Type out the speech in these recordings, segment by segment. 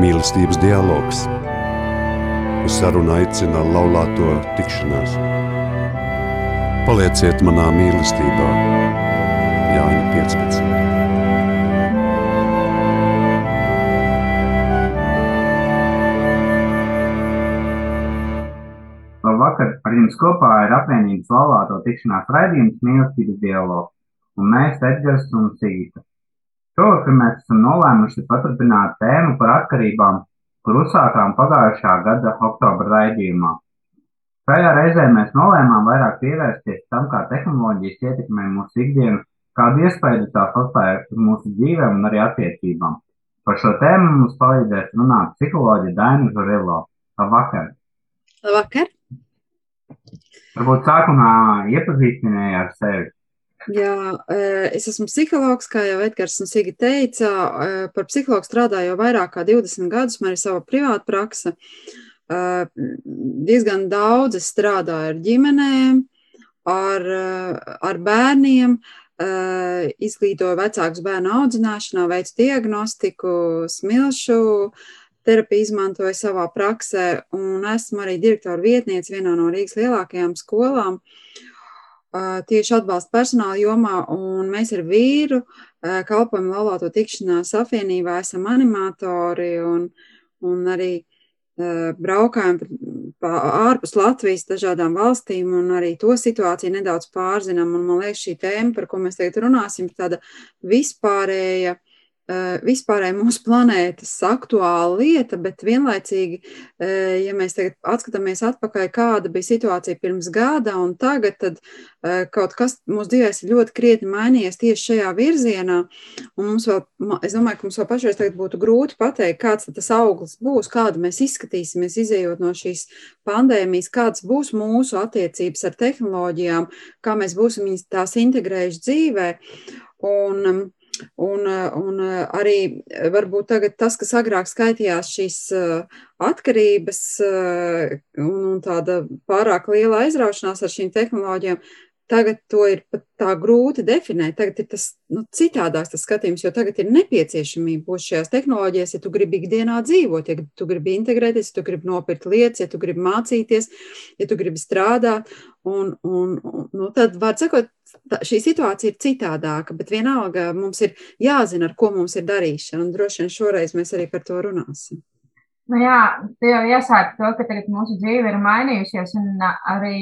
mīlestības dialogs. Uz sarunu aicina laulāto tikšanās. Palieciet manā mīlestībā, Jāņa 15. Labvakar! Ar jums kopā ir apvienības laulāto tikšanās raidījums mīlestības dialogs, un mēs Edgars un Sigita. Šovakar mēs esam nolēmuši paturpināt tēmu par atkarībām, kur uzsākām pagājušā gada oktobra raidījumā. Šajā reizē mēs nolēmām vairāk pievērsties tam, kā tehnoloģijas ietekmē mūsu ikdienu, kādu iespēju tās atstāja uz mūsu dzīvēm un arī attiecībām. Par šo tēmu mums palīdzēs runāt psiholoģija Daina Žurilo. Labvakar! Labvakar! Varbūt sākumā iepazīstināja ar sevi. Jā, es esmu psihologs, kā jau Edgars un Sigi teica. Par psihologu strādāju jau vairāk kā 20 gadus, man ir sava privāta praksa. Diezgan daudz es strādāju ar ģimenēm, ar, ar bērniem, izglītoju vecākus bērnu audzināšanā, veicu diagnostiku, smilšu terapiju izmantoju savā praksē, un esmu arī direktora vietniece vienā no Rīgas lielākajām skolām. Uh, tieši atbalsta personāla jomā, un mēs ar vīru kalpojam laulāto tikšanās apvienībā, esam animatori un, un arī braukājam ārpus Latvijas dažādām valstīm un arī to situāciju nedaudz pārzinām. Un man liekas, šī tēma, par ko mēs tagad runāsim, ir tāda vispārēja vispārēji mūsu planētas aktuāla lieta, bet vienlaicīgi, eh, ja mēs tagad atskatāmies atpakaļ, kāda bija situācija pirms gada un tagad, tad eh, kaut kas mūsu dzīvēs ir ļoti krietni mainījies tieši šajā virzienā. Un mums vēl, es domāju, ka mums vēl pašreiz tagad būtu grūti pateikt, kāds tas auglis būs, kādu mēs izskatīsimies, izējot no šīs pandēmijas, kāds būs mūsu attiecības ar tehnoloģijām, kā mēs būsim tās integrējuši dzīvē. Un, Un, un arī varbūt tagad tas, kas agrāk skaitījās šīs atkarības un, un tāda pārāk liela aizraušanās ar šīm tehnoloģijām, Tagad to ir pat tā grūti definēt. Tagad ir tas nu, citādāks tas skatījums, jo tagad ir nepieciešamība būt šajās tehnoloģijās, ja tu gribi ikdienā dzīvot, ja tu gribi integrēties, ja tu gribi nopirkt lietas, ja tu gribi mācīties, ja tu gribi strādāt. Un, un, un, nu, tad, var sakot, tā, šī situācija ir citādāka, bet vienalga mums ir jāzina, ar ko mums ir darīšana. Un droši vien šoreiz mēs arī par to runāsim. Nu jā, tu jau iesāki to, ka tagad mūsu dzīve ir mainījusies un arī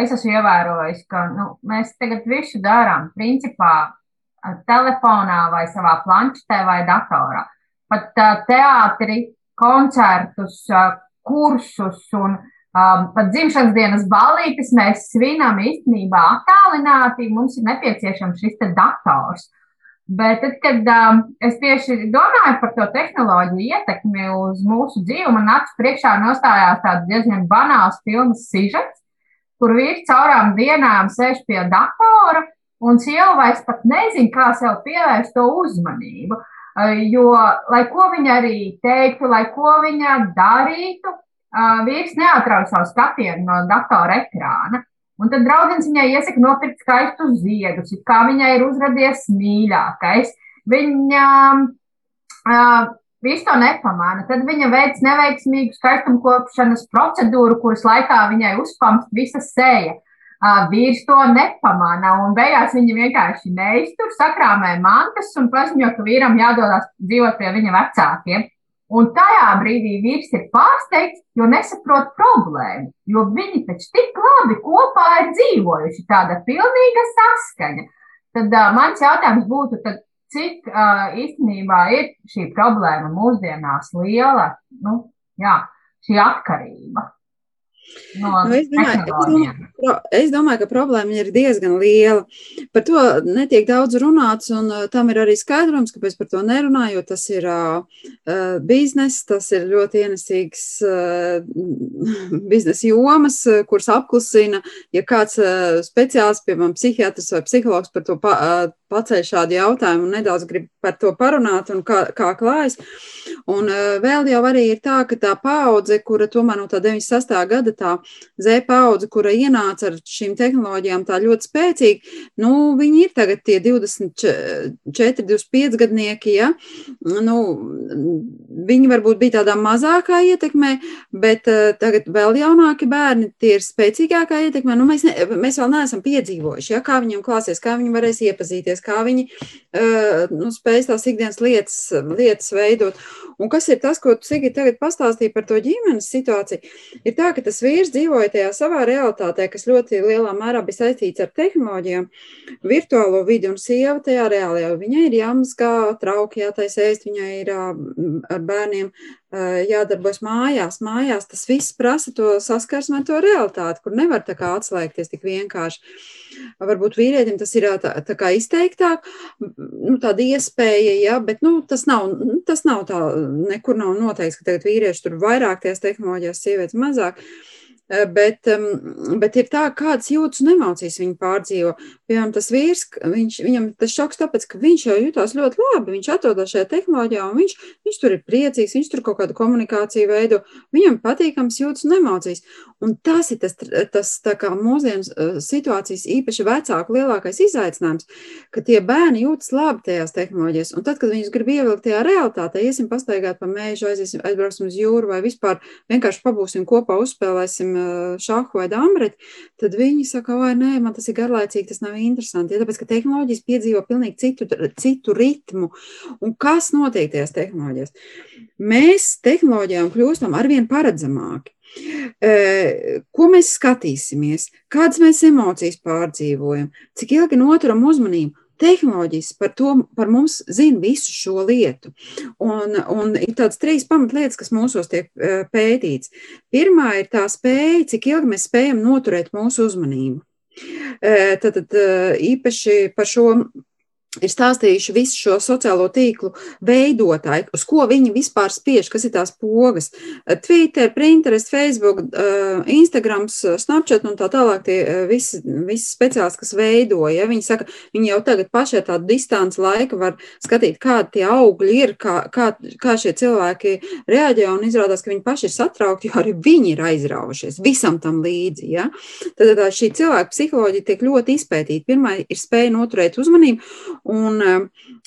es esmu ievērojis, ka nu, mēs tagad visu darām principā telefonā vai savā planšetē vai datorā. Pat teātri, koncertus, kursus un um, pat dzimšanas dienas ballītes mēs svinam īstenībā attālināti. Mums ir nepieciešams šis dators. Bet tad, kad um, es tieši domāju par to tehnoloģiju ietekmi uz mūsu dzīvi, man nāca priekšā nostājās tāds diezgan banāls filmas sižets, kur vīrs caurām dienām sēž pie datora, un sieva vairs pat nezina, kā sev pievērst to uzmanību. Jo, lai ko viņa arī teiktu, lai ko viņa darītu, vīrs neatrauc savu skatienu no datora ekrāna. Un tad draudzens viņai iesaka nopirkt skaistus ziedus, kā viņai ir uzradies mīļākais. Viņa uh, visu to nepamana. Tad viņa veic neveiksmīgu skaistumkopšanas procedūru, kuras laikā viņai uzpamst visa seja. Uh, vīrs to nepamana, un beigās viņa vienkārši neiztur, sakrāmē mantas un paziņo, ka vīram jādodas dzīvot pie viņa vecākiem. Un tajā brīdī vīrs ir pārsteigts, jo nesaprot problēmu, jo viņi taču tik labi kopā ir dzīvojuši, tāda pilnīga saskaņa. Tad uh, mans jautājums būtu, tad cik uh, īstenībā ir šī problēma mūsdienās liela, nu, jā, šī atkarība. No nu, es, domāju, es, domāju, es domāju, ka problēma ir diezgan liela. Par to netiek daudz runāts, un uh, tam ir arī skaidrojums, kāpēc par to nerunā, jo tas ir uh, bizness, tas ir ļoti ienesīgs uh, biznesa jomas, kuras apklusina. Ja kāds uh, speciālists, piemēram, psihiatrs vai psihologs par to pa, uh, paceļ šādu jautājumu un nedaudz grib par to parunāt un kā, kā klājas. Un uh, vēl jau arī ir tā, ka tā paudze, kura tomēr no tā 96. gada tā Z paudze, kura ienāca ar šīm tehnoloģijām tā ļoti spēcīgi, nu, viņi ir tagad tie 24, 25 gadnieki, ja, nu, viņi varbūt bija tādā mazākā ietekmē, bet uh, tagad vēl jaunāki bērni, tie ir spēcīgākā ietekmē, nu, mēs, ne, mēs vēl neesam piedzīvojuši, ja, kā viņiem klāsies, kā viņi varēs iepazīties, kā viņi uh, nu, spēs tās ikdienas lietas, lietas veidot. Un kas ir tas, ko tu Sigi tagad pastāstīji par to ģimenes situāciju? Ir tā, ka tas vīrs dzīvoja tajā savā realitātē, kas ļoti lielā mērā bija saistīts ar tehnoloģijām, virtuālo vidi un sieva tajā reālajā. Viņai ir jāmazgā trauki, jātaisa ēst, viņai ir ar bērniem jādarbojas mājās. Mājās tas viss prasa to saskarsmi ar to realitāti, kur nevar tā kā atslēgties tik vienkārši. Varbūt vīrietim tas ir tā, tā kā izteiktāk, nu, tāda iespēja, ja, bet nu, tas, nav, tas nav tā, nekur nav noteikts, ka tagad vīrieši tur vairāk tajās tehnoloģijās, sievietes mazāk. Uh, bet, bet ir tā, kādas jūtas un emocijas viņi pārdzīvo. Piemēram, tas vīrs, viņš, viņam tas šoks tāpēc, ka viņš jau jutās ļoti labi, viņš atrodas šajā tehnoloģijā un viņš, viņš tur ir priecīgs, viņš tur kaut kādu komunikāciju veido, viņam patīkams jūtas un emocijas. Un tas ir tas, tas kā mūsdienu eh, situācijas īpaši vecāku lielākais izaicinājums, ka tie bērni jūtas labi tajās tehnoloģijās. Un tad, kad viņus grib ievilkt tajā realitātē, iesim pastaigāt pa mēžu, aiziesim, aizbrauksim uz jūru vai vispār vienkārši pabūsim kopā, uzspēlēsim šāhu vai dambreti, tad viņi saka, vai nē, man tas ir garlaicīgi, tas nav interesanti. Ja, tāpēc, ka tehnoloģijas piedzīvo pilnīgi citu, citu ritmu. Un kas notiek tajās tehnoloģijās? Mēs tehnoloģijām kļūstam arvien paredzamāki. Ko mēs skatīsimies, kādas mēs emocijas pārdzīvojam, cik ilgi noturam uzmanību tehnoloģijas par to, par mums zina visu šo lietu. Un, un ir tādas trīs pamatlietas, kas mūsos tiek pētīts. Pirmā ir tā spēja, cik ilgi mēs spējam noturēt mūsu uzmanību. Tad, tad e, īpaši par šo ir stāstījuši visu šo sociālo tīklu veidotāji, uz ko viņi vispār spiež, kas ir tās pogas. Twitter, Pinterest, Facebook, eh, Instagram, Snapchat un tā tālāk tie eh, visi, visi speciālisti, kas veidoja. Ja, viņi saka, viņi jau tagad paši ar tādu distanci laika var skatīt, kādi tie augļi ir, kā, kā, kā šie cilvēki reaģē un izrādās, ka viņi paši ir satraukti, jo arī viņi ir aizraujušies visam tam līdzi. Ja. Tad tā, šī cilvēka psiholoģija tiek ļoti izpētīta. Pirmā ir spēja noturēt uzmanību un,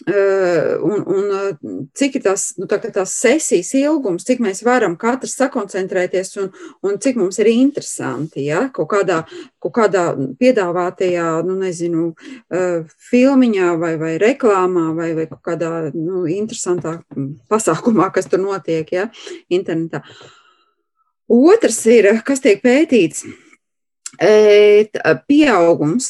eh, un, un eh, cik ir tās, nu, tā, tās sesijas ilgums, cik mēs varam katrs sakoncentrēties un, un cik mums ir interesanti, ja, kaut kādā, kaut kādā piedāvātajā, nu, nezinu, eh, filmiņā vai, vai reklāmā vai, vai kaut kādā, nu, interesantā pasākumā, kas tur notiek, ja, internetā. Otrs ir, kas tiek pētīts, pieaugums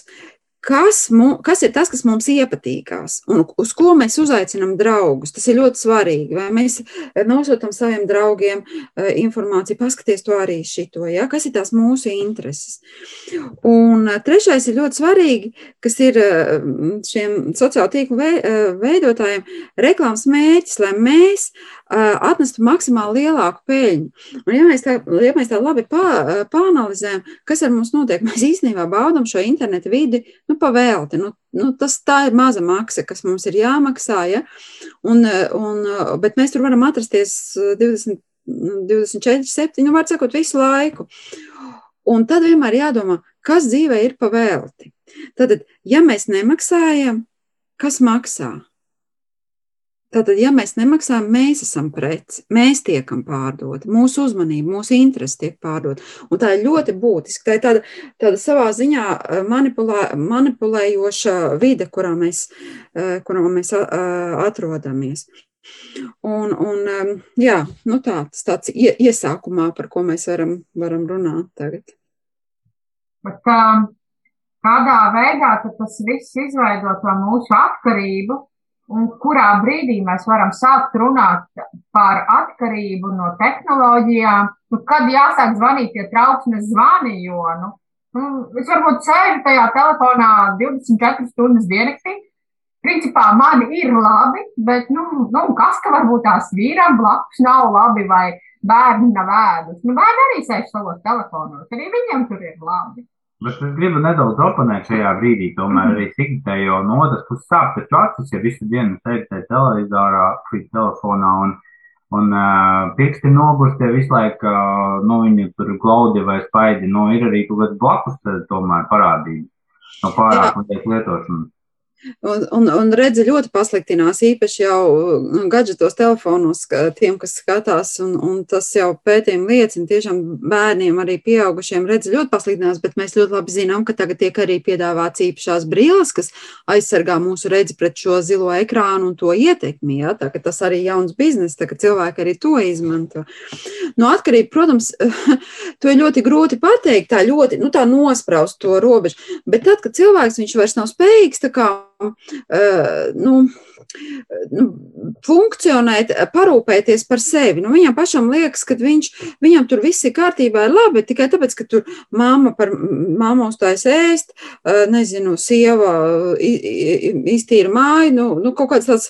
kas, mu, kas ir tas, kas mums iepatīkās un uz ko mēs uzaicinām draugus. Tas ir ļoti svarīgi. Vai mēs nosūtām saviem draugiem eh, informāciju, paskaties to arī šito, ja? kas ir tās mūsu intereses. Un eh, trešais ir ļoti svarīgi, kas ir eh, šiem sociālo tīklu veidotājiem reklāmas mērķis, lai mēs atnestu maksimāli lielāku peļņu. Un, ja, mēs tā, ja mēs tā labi pā, pāanalizējam, kas ar mums notiek, mēs īstenībā baudam šo internetu vidi nu, pavēlti. Nu, nu, tas tā ir maza maksa, kas mums ir jāmaksā. Ja? Un, un, bet mēs tur varam atrasties 20, 24, 7, nu, var sakot, visu laiku. Un tad vienmēr jādomā, kas dzīvē ir pavēlti. Tad, ja mēs nemaksājam, kas maksā? Tātad, ja mēs nemaksājam, mēs esam preci, mēs tiekam pārdoti, mūsu uzmanība, mūsu interesi tiek pārdota. Un tā ir ļoti būtiska. Tā ir tāda, tāda savā ziņā eh, manipulē, manipulējoša vide, kurā mēs, eh, kurā mēs atrodamies. Un, un jā, nu tā, tas tāds iesākumā, par ko mēs varam, varam runāt tagad. Bet, kādā veidā tas viss izveido to mūsu atkarību un kurā brīdī mēs varam sākt runāt par atkarību no tehnoloģijām, nu, kad jāsāk zvanīt tie trauksmes zvani, jo, nu, nu, es varbūt sēžu tajā telefonā 24 stundas diennaktī. Principā man ir labi, bet, nu, nu kas, ka varbūt tās vīram blakus nav labi vai bērni nav ēdus. Nu, bērni arī sēž savos telefonos, arī viņiem tur ir labi. Bet es gribu nedaudz oponēt šajā brīdī, tomēr arī Sigitē, jo no otras puses sāp taču acis, ja visu dienu sēdi tajā televizorā, vai telefonā un, un uh, pirksti nogursti visu laiku, uh, nu, viņi tur glaudi vai spaidi, nu, ir arī kaut kāds blakus tomēr parādības no pārāk lietošanas. Un, un, un redzi ļoti pasliktinās, īpaši jau uh, gadgetos telefonos tiem, kas skatās, un, un tas jau pētījumi liecina, tiešām bērniem arī pieaugušiem redzi ļoti pasliktinās, bet mēs ļoti labi zinām, ka tagad tiek arī piedāvāts īpašās brīles, kas aizsargā mūsu redzi pret šo zilo ekrānu un to ietekmi, ja? tā ka tas arī jauns biznes, tā ka cilvēki arī to izmanto. No nu, atkarība, protams, to ir ļoti grūti pateikt, tā ļoti, nu tā nospraust to robežu, bet tad, kad cilvēks viņš vairs nav spējīgs, tā kā nu, nu, funkcionēt, parūpēties par sevi. Nu, viņam pašam liekas, ka viņš, viņam tur viss ir kārtībā, ir labi, tikai tāpēc, ka tur mamma par mammu uzstājas ēst, nezinu, sieva iztīra māju, nu, nu kaut kādas tās,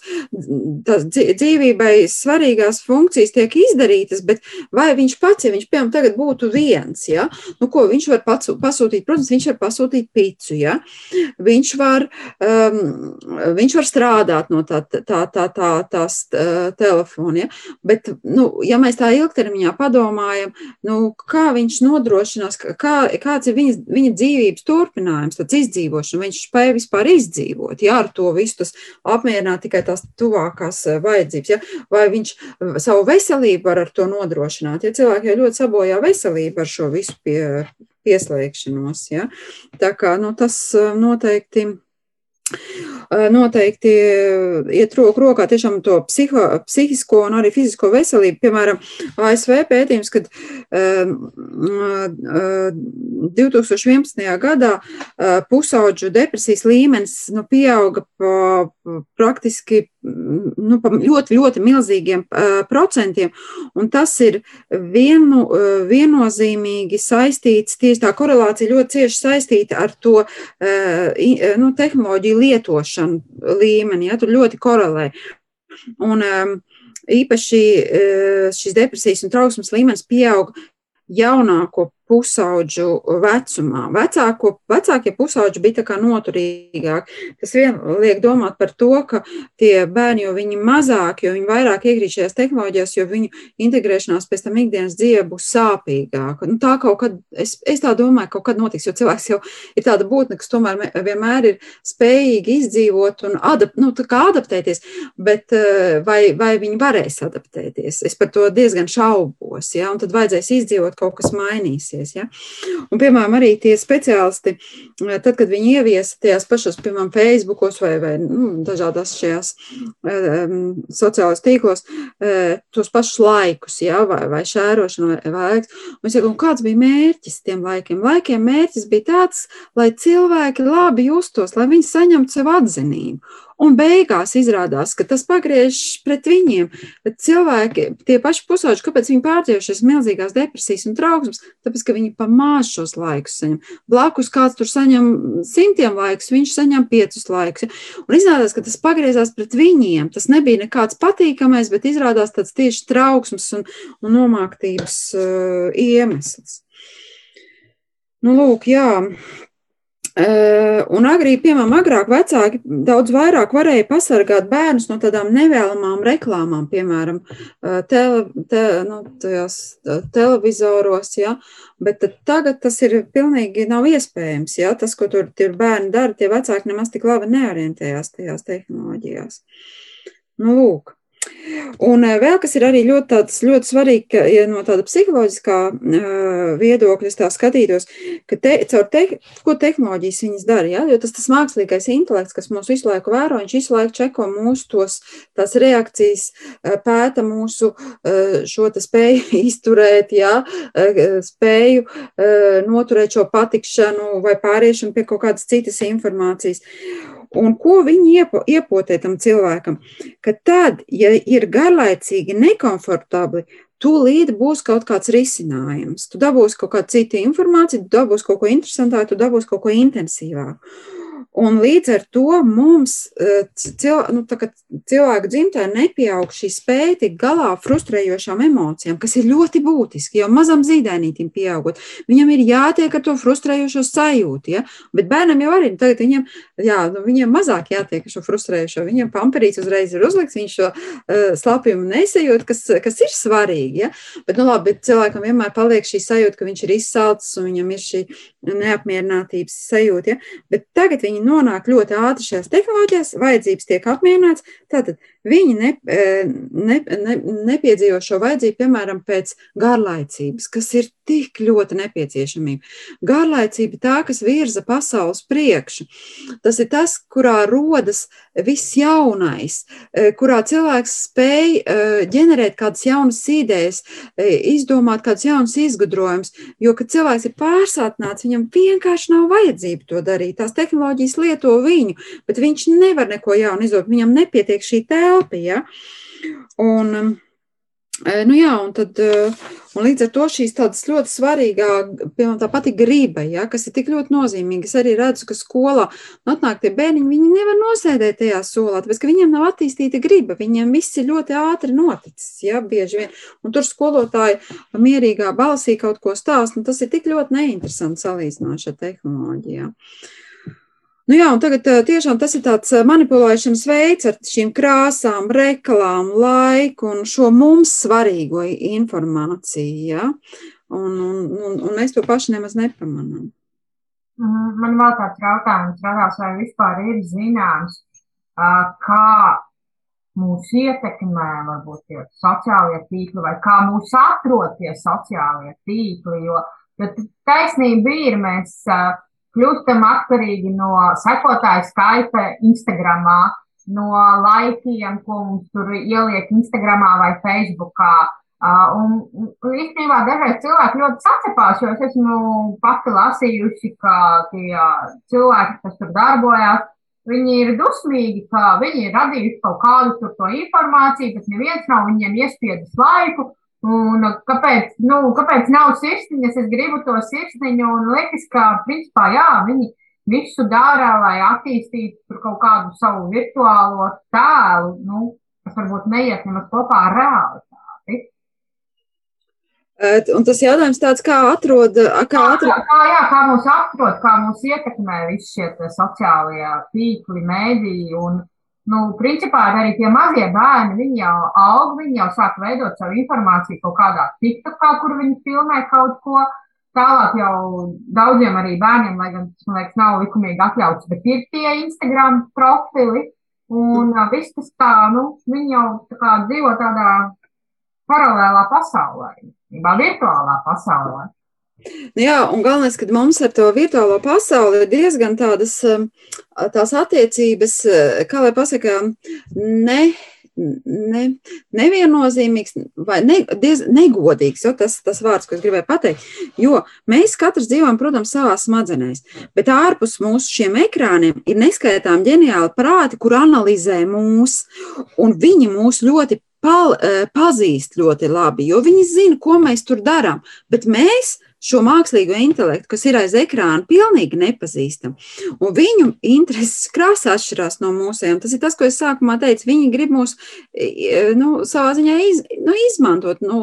tās dzīvībai svarīgās funkcijas tiek izdarītas, bet vai viņš pats, ja viņš, piemēram, tagad būtu viens, ja, nu, ko viņš var pats, pasūtīt, protams, viņš var pasūtīt picu, ja, viņš var, um, viņš var strādāt no tā, tā, tā, tā, tās telefona. Ja? Bet, nu, ja mēs tā ilgtermiņā padomājam, nu, kā viņš nodrošinās, kā, kāds ir viņa, viņa dzīvības turpinājums, tāds izdzīvošana, viņš spēja vispār izdzīvot, ja ar to visu tas apmierināt tikai tās tuvākās vajadzības, ja? vai viņš savu veselību var ar to nodrošināt, ja cilvēki jau ļoti sabojā veselību ar šo visu pie, pieslēgšanos, ja? tā kā, nu, tas noteikti noteikti iet roku rokā tiešām to psiho, psihisko un arī fizisko veselību. Piemēram, ASV pētījums, kad 2011. gadā pusauģu depresijas līmenis nu, pieauga pa, praktiski nu, ļoti, ļoti milzīgiem procentiem, un tas ir vienu, viennozīmīgi saistīts, tieši tā korelācija ļoti cieši saistīta ar to nu, tehnoloģiju lietošanu līmeni, ja tur ļoti korelē. Un, īpaši šis depresijas un trauksmes līmenis pieaug jaunāko pusauģu vecumā. Vecāko, vecākie pusauģi bija tā kā noturīgāki. Tas vien liek domāt par to, ka tie bērni, jo viņi mazāk, jo viņi vairāk iekrīt šajās tehnoloģijās, jo viņu integrēšanās pēc tam ikdienas dzīve būs sāpīgāka. Nu, tā kaut kad, es, es tā domāju, kaut kad notiks, jo cilvēks jau ir tāda būtne, kas tomēr vienmēr ir spējīgi izdzīvot un adap, nu, adaptēties, bet eh, vai, vai viņi varēs adaptēties? Es par to diezgan šaubos, ja, un tad vajadzēs izdzīvot, kaut kas mainīsies darboties. Ja? Un, piemēram, arī tie speciālisti, eh, tad, kad viņi ieviesa tajās pašos, piemēram, Facebookos vai, vai nu, dažādās šajās um, sociālajos tīklos, uh, tos pašus laikus, ja? vai, vai šērošanu, vai, vai laiks. Un es saku, kāds bija mērķis tiem laikiem? Laikiem mērķis bija tāds, lai cilvēki labi justos, lai viņi saņemtu sev atzinību. Un beigās izrādās, ka tas pagriežas pret viņiem. Cilvēki, tie paši pusauģi, kāpēc viņi pārdzīvojušies milzīgās depresijas un trauksmes? Tāpēc, ka viņi pamāž šos laikus saņem. Blakus kāds tur saņem simtiem laikus, viņš saņem piecus laikus. Ja? Un izrādās, ka tas pagriezās pret viņiem. Tas nebija nekāds patīkamais, bet izrādās tāds tieši trauksmes un, un nomāktības uh, iemesls. Nu, lūk, jā, Un agrī, piemēram, agrāk vecāki daudz vairāk varēja pasargāt bērnus no tādām nevēlamām reklāmām, piemēram, tele, te, nu, tajās, televizoros, ja? bet tagad tas ir pilnīgi nav iespējams. Ja? Tas, ko tur bērni dara, tie vecāki nemaz tik labi neorientējās tajās tehnoloģijās. Nu, lūk. Un eh, vēl kas ir arī ļoti, tāds, ļoti svarīgi, ja no tāda psiholoģiskā uh, viedokļa tā skatītos, ka te, caur te, ko tehnoloģijas viņas dara, ja? jo tas tas mākslīgais intelekts, kas mūs visu laiku vēro, viņš visu laiku čeko mūsu tos, tās reakcijas, pēta mūsu šo te spēju izturēt, ja? spēju noturēt šo patikšanu vai pāriešanu pie kaut kādas citas informācijas. Un ko viņi iepo, iepotē tam cilvēkam? Ka tad, ja ir garlaicīgi nekomfortabli, tūlīt būs kaut kāds risinājums. Tu dabūsi kaut kādu citu informāciju, tu dabūsi kaut ko interesantāku, tu dabūsi kaut ko intensīvāku. Un līdz ar to mums, eh, cil, nu, cilvēku dzimtē, nepieaug šī spēja tikt galā ar frustrējošām emocijām, kas ir ļoti būtiski. Jau mazam zīdainītim pieaugot, viņam ir jātiek ar to frustrējošo sajūtu. Ja? Bet bērnam jau arī tagad viņam, jā, nu, viņam mazāk jātiek ar šo frustrējošo. Viņam pamperīts uzreiz ir uzlikts, viņš šo uh, slapjumu nesajūt, kas, kas ir svarīgi. Ja? Bet, nu, labi, bet cilvēkam vienmēr paliek šī sajūta, ka viņš ir izsalcis un viņam ir šī neapmierinātības sajūta. Ja? Bet tagad viņi nonāk ļoti ātri šajās tehnoloģijās, vajadzības tiek apmierināts. Tātad viņi ne, e, ne, ne, nepiedzīvo šo vajadzību, piemēram, pēc garlaicības, kas ir tik ļoti nepieciešamība. Garlaicība tā, kas virza pasaules priekšu. Tas ir tas, kurā rodas viss jaunais, e, kurā cilvēks spēj e, ģenerēt kādas jaunas idejas, izdomāt kādus jaunus izgudrojumus, jo, kad cilvēks ir pārsātināts, viņam vienkārši nav vajadzība to darīt. Tās tehnoloģijas lieto viņu, bet viņš nevar neko jaunu izdomāt, viņam nepietiek šī telpa. Ja? Un, um, e, Nu jā, un, tad, e, un līdz ar to šīs tādas ļoti svarīgā, piemēram, tā pati griba, ja, kas ir tik ļoti nozīmīga. Es arī redzu, ka skolā nu, atnāk tie bērniņi, viņi nevar nosēdēt tajā solā, tāpēc, ka viņiem nav attīstīta griba, viņiem viss ir ļoti ātri noticis, ja, bieži vien. Un tur skolotāji mierīgā balsī kaut ko stāst, un tas ir tik ļoti neinteresanti salīdzināt ar tehnoloģijām. Ja. Nu jā, tagad tiešām tas ir tāds manipulēšanas veids ar šīm krāsām, reklām, laiku un šo mums svarīgo informāciju. Ja? Un, un, un, un mēs to paši nemaz nepamanām. Mhm, man vēl tāds jautājums radās, vai vispār ir zināms, kā mūs ietekmē varbūt tie sociālie tīkli vai kā mūs atrod tie sociālie tīkli, jo, jo taisnība ir, mēs kļūstam atkarīgi no sekotāju skaita Instagramā, no laikiem, ko mums tur ieliek Instagramā vai Facebookā. Un, un īstenībā dažreiz cilvēki ļoti sacepās, jo es esmu pati lasījusi, ka tie cilvēki, kas tur darbojās, viņi ir dusmīgi, ka viņi ir radījuši kaut kādu to informāciju, bet neviens nav viņiem iespiedis laiku, Un kāpēc, nu, kāpēc nav sirsniņas? Es gribu to sirsniņu, un liekas, ka, principā, jā, viņi visu dara, lai attīstītu kaut kādu savu virtuālo tēlu, nu, kas varbūt neiet nemaz kopā ar realitāti. Un tas jautājums tāds, kā atrod, kā atrod? Kā, jā, kā mūs atrod, kā mūs ietekmē visi šie sociālie tīkli, mēdīji un, Nu, principā arī tie mazie bērni, viņi jau aug, viņi jau sāk veidot savu informāciju kaut kādā TikTokā, kur viņi filmē kaut ko. Tālāk jau daudziem arī bērniem, lai gan tas, man liekas, nav likumīgi atļauts, bet ir tie Instagram profili. Un viss tas tā, nu, viņi jau tā kā dzīvo tādā paralēlā pasaulē, virtuālā pasaulē. Nu jā, un galvenais, ka mums ar to virtuālo pasauli ir diezgan tādas um, tās attiecības, uh, kā lai pasakā, ne, ne, neviennozīmīgs vai ne, diez, negodīgs, tas tas vārds, ko es gribēju pateikt. Jo mēs katrs dzīvojam, protams, savā smadzenēs, bet ārpus mūsu šiem ekrāniem ir neskaitām ģeniāli prāti, kur analizē mūs, un viņi mūs ļoti pal, uh, pazīst ļoti labi, jo viņi zina, ko mēs tur darām, bet mēs šo mākslīgo intelektu, kas ir aiz ekrāna, pilnīgi nepazīstam. Un viņu intereses krāsa atšķirās no mūsējām. Tas ir tas, ko es sākumā teicu. Viņi grib mūs nu, savā ziņā iz, nu, izmantot, nu,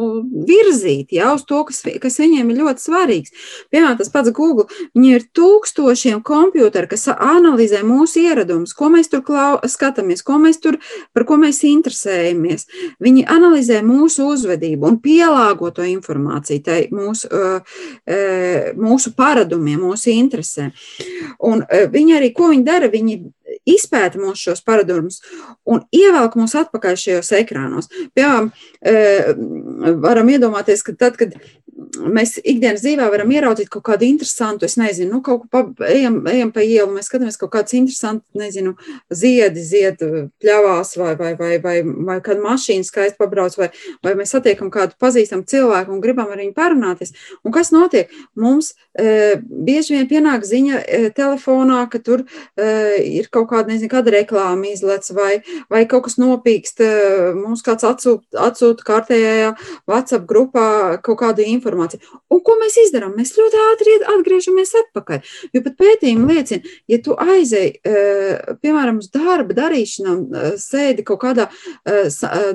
virzīt ja, uz to, kas, kas viņiem ir ļoti svarīgs. Piemēram, tas pats Google. Viņi ir tūkstošiem kompjuteri, kas analizē mūsu ieradumus, ko mēs tur klau, skatāmies, ko mēs tur, par ko mēs interesējamies. Viņi analizē mūsu uzvedību un pielāgo to informāciju tai mūsu uh, mūsu paradumiem, mūsu interesēm. Un e, viņi arī, ko viņi dara, viņi izpēta mūsu šos paradumus un ievelk mūs atpakaļ šajos ekrānos. Piemēram, e, varam iedomāties, ka tad, kad mēs ikdienas dzīvē varam ieraudzīt kaut kādu interesantu, es nezinu, nu, kaut ko pa, ejam, ejam pa ielu, mēs skatāmies kaut kāds interesants, nezinu, ziedi, zied pļavās vai, vai, vai, vai, vai kāda mašīna skaisti pabrauc, vai, vai mēs satiekam kādu pazīstamu cilvēku un gribam ar viņu parunāties. Un kas notiek? Mums e, bieži vien pienāk ziņa e, telefonā, ka tur e, ir kaut kāda, nezinu, kāda reklāma izlec vai, vai kaut kas nopīkst, mums kāds atsūta, atsūta kārtējā WhatsApp grupā kaut kādu informāciju. Un ko mēs izdarām? Mēs ļoti ātri atgriežamies atpakaļ. Jo pat pētījumi liecina, ja tu aizej, piemēram, uz darba darīšanām, sēdi kaut kādā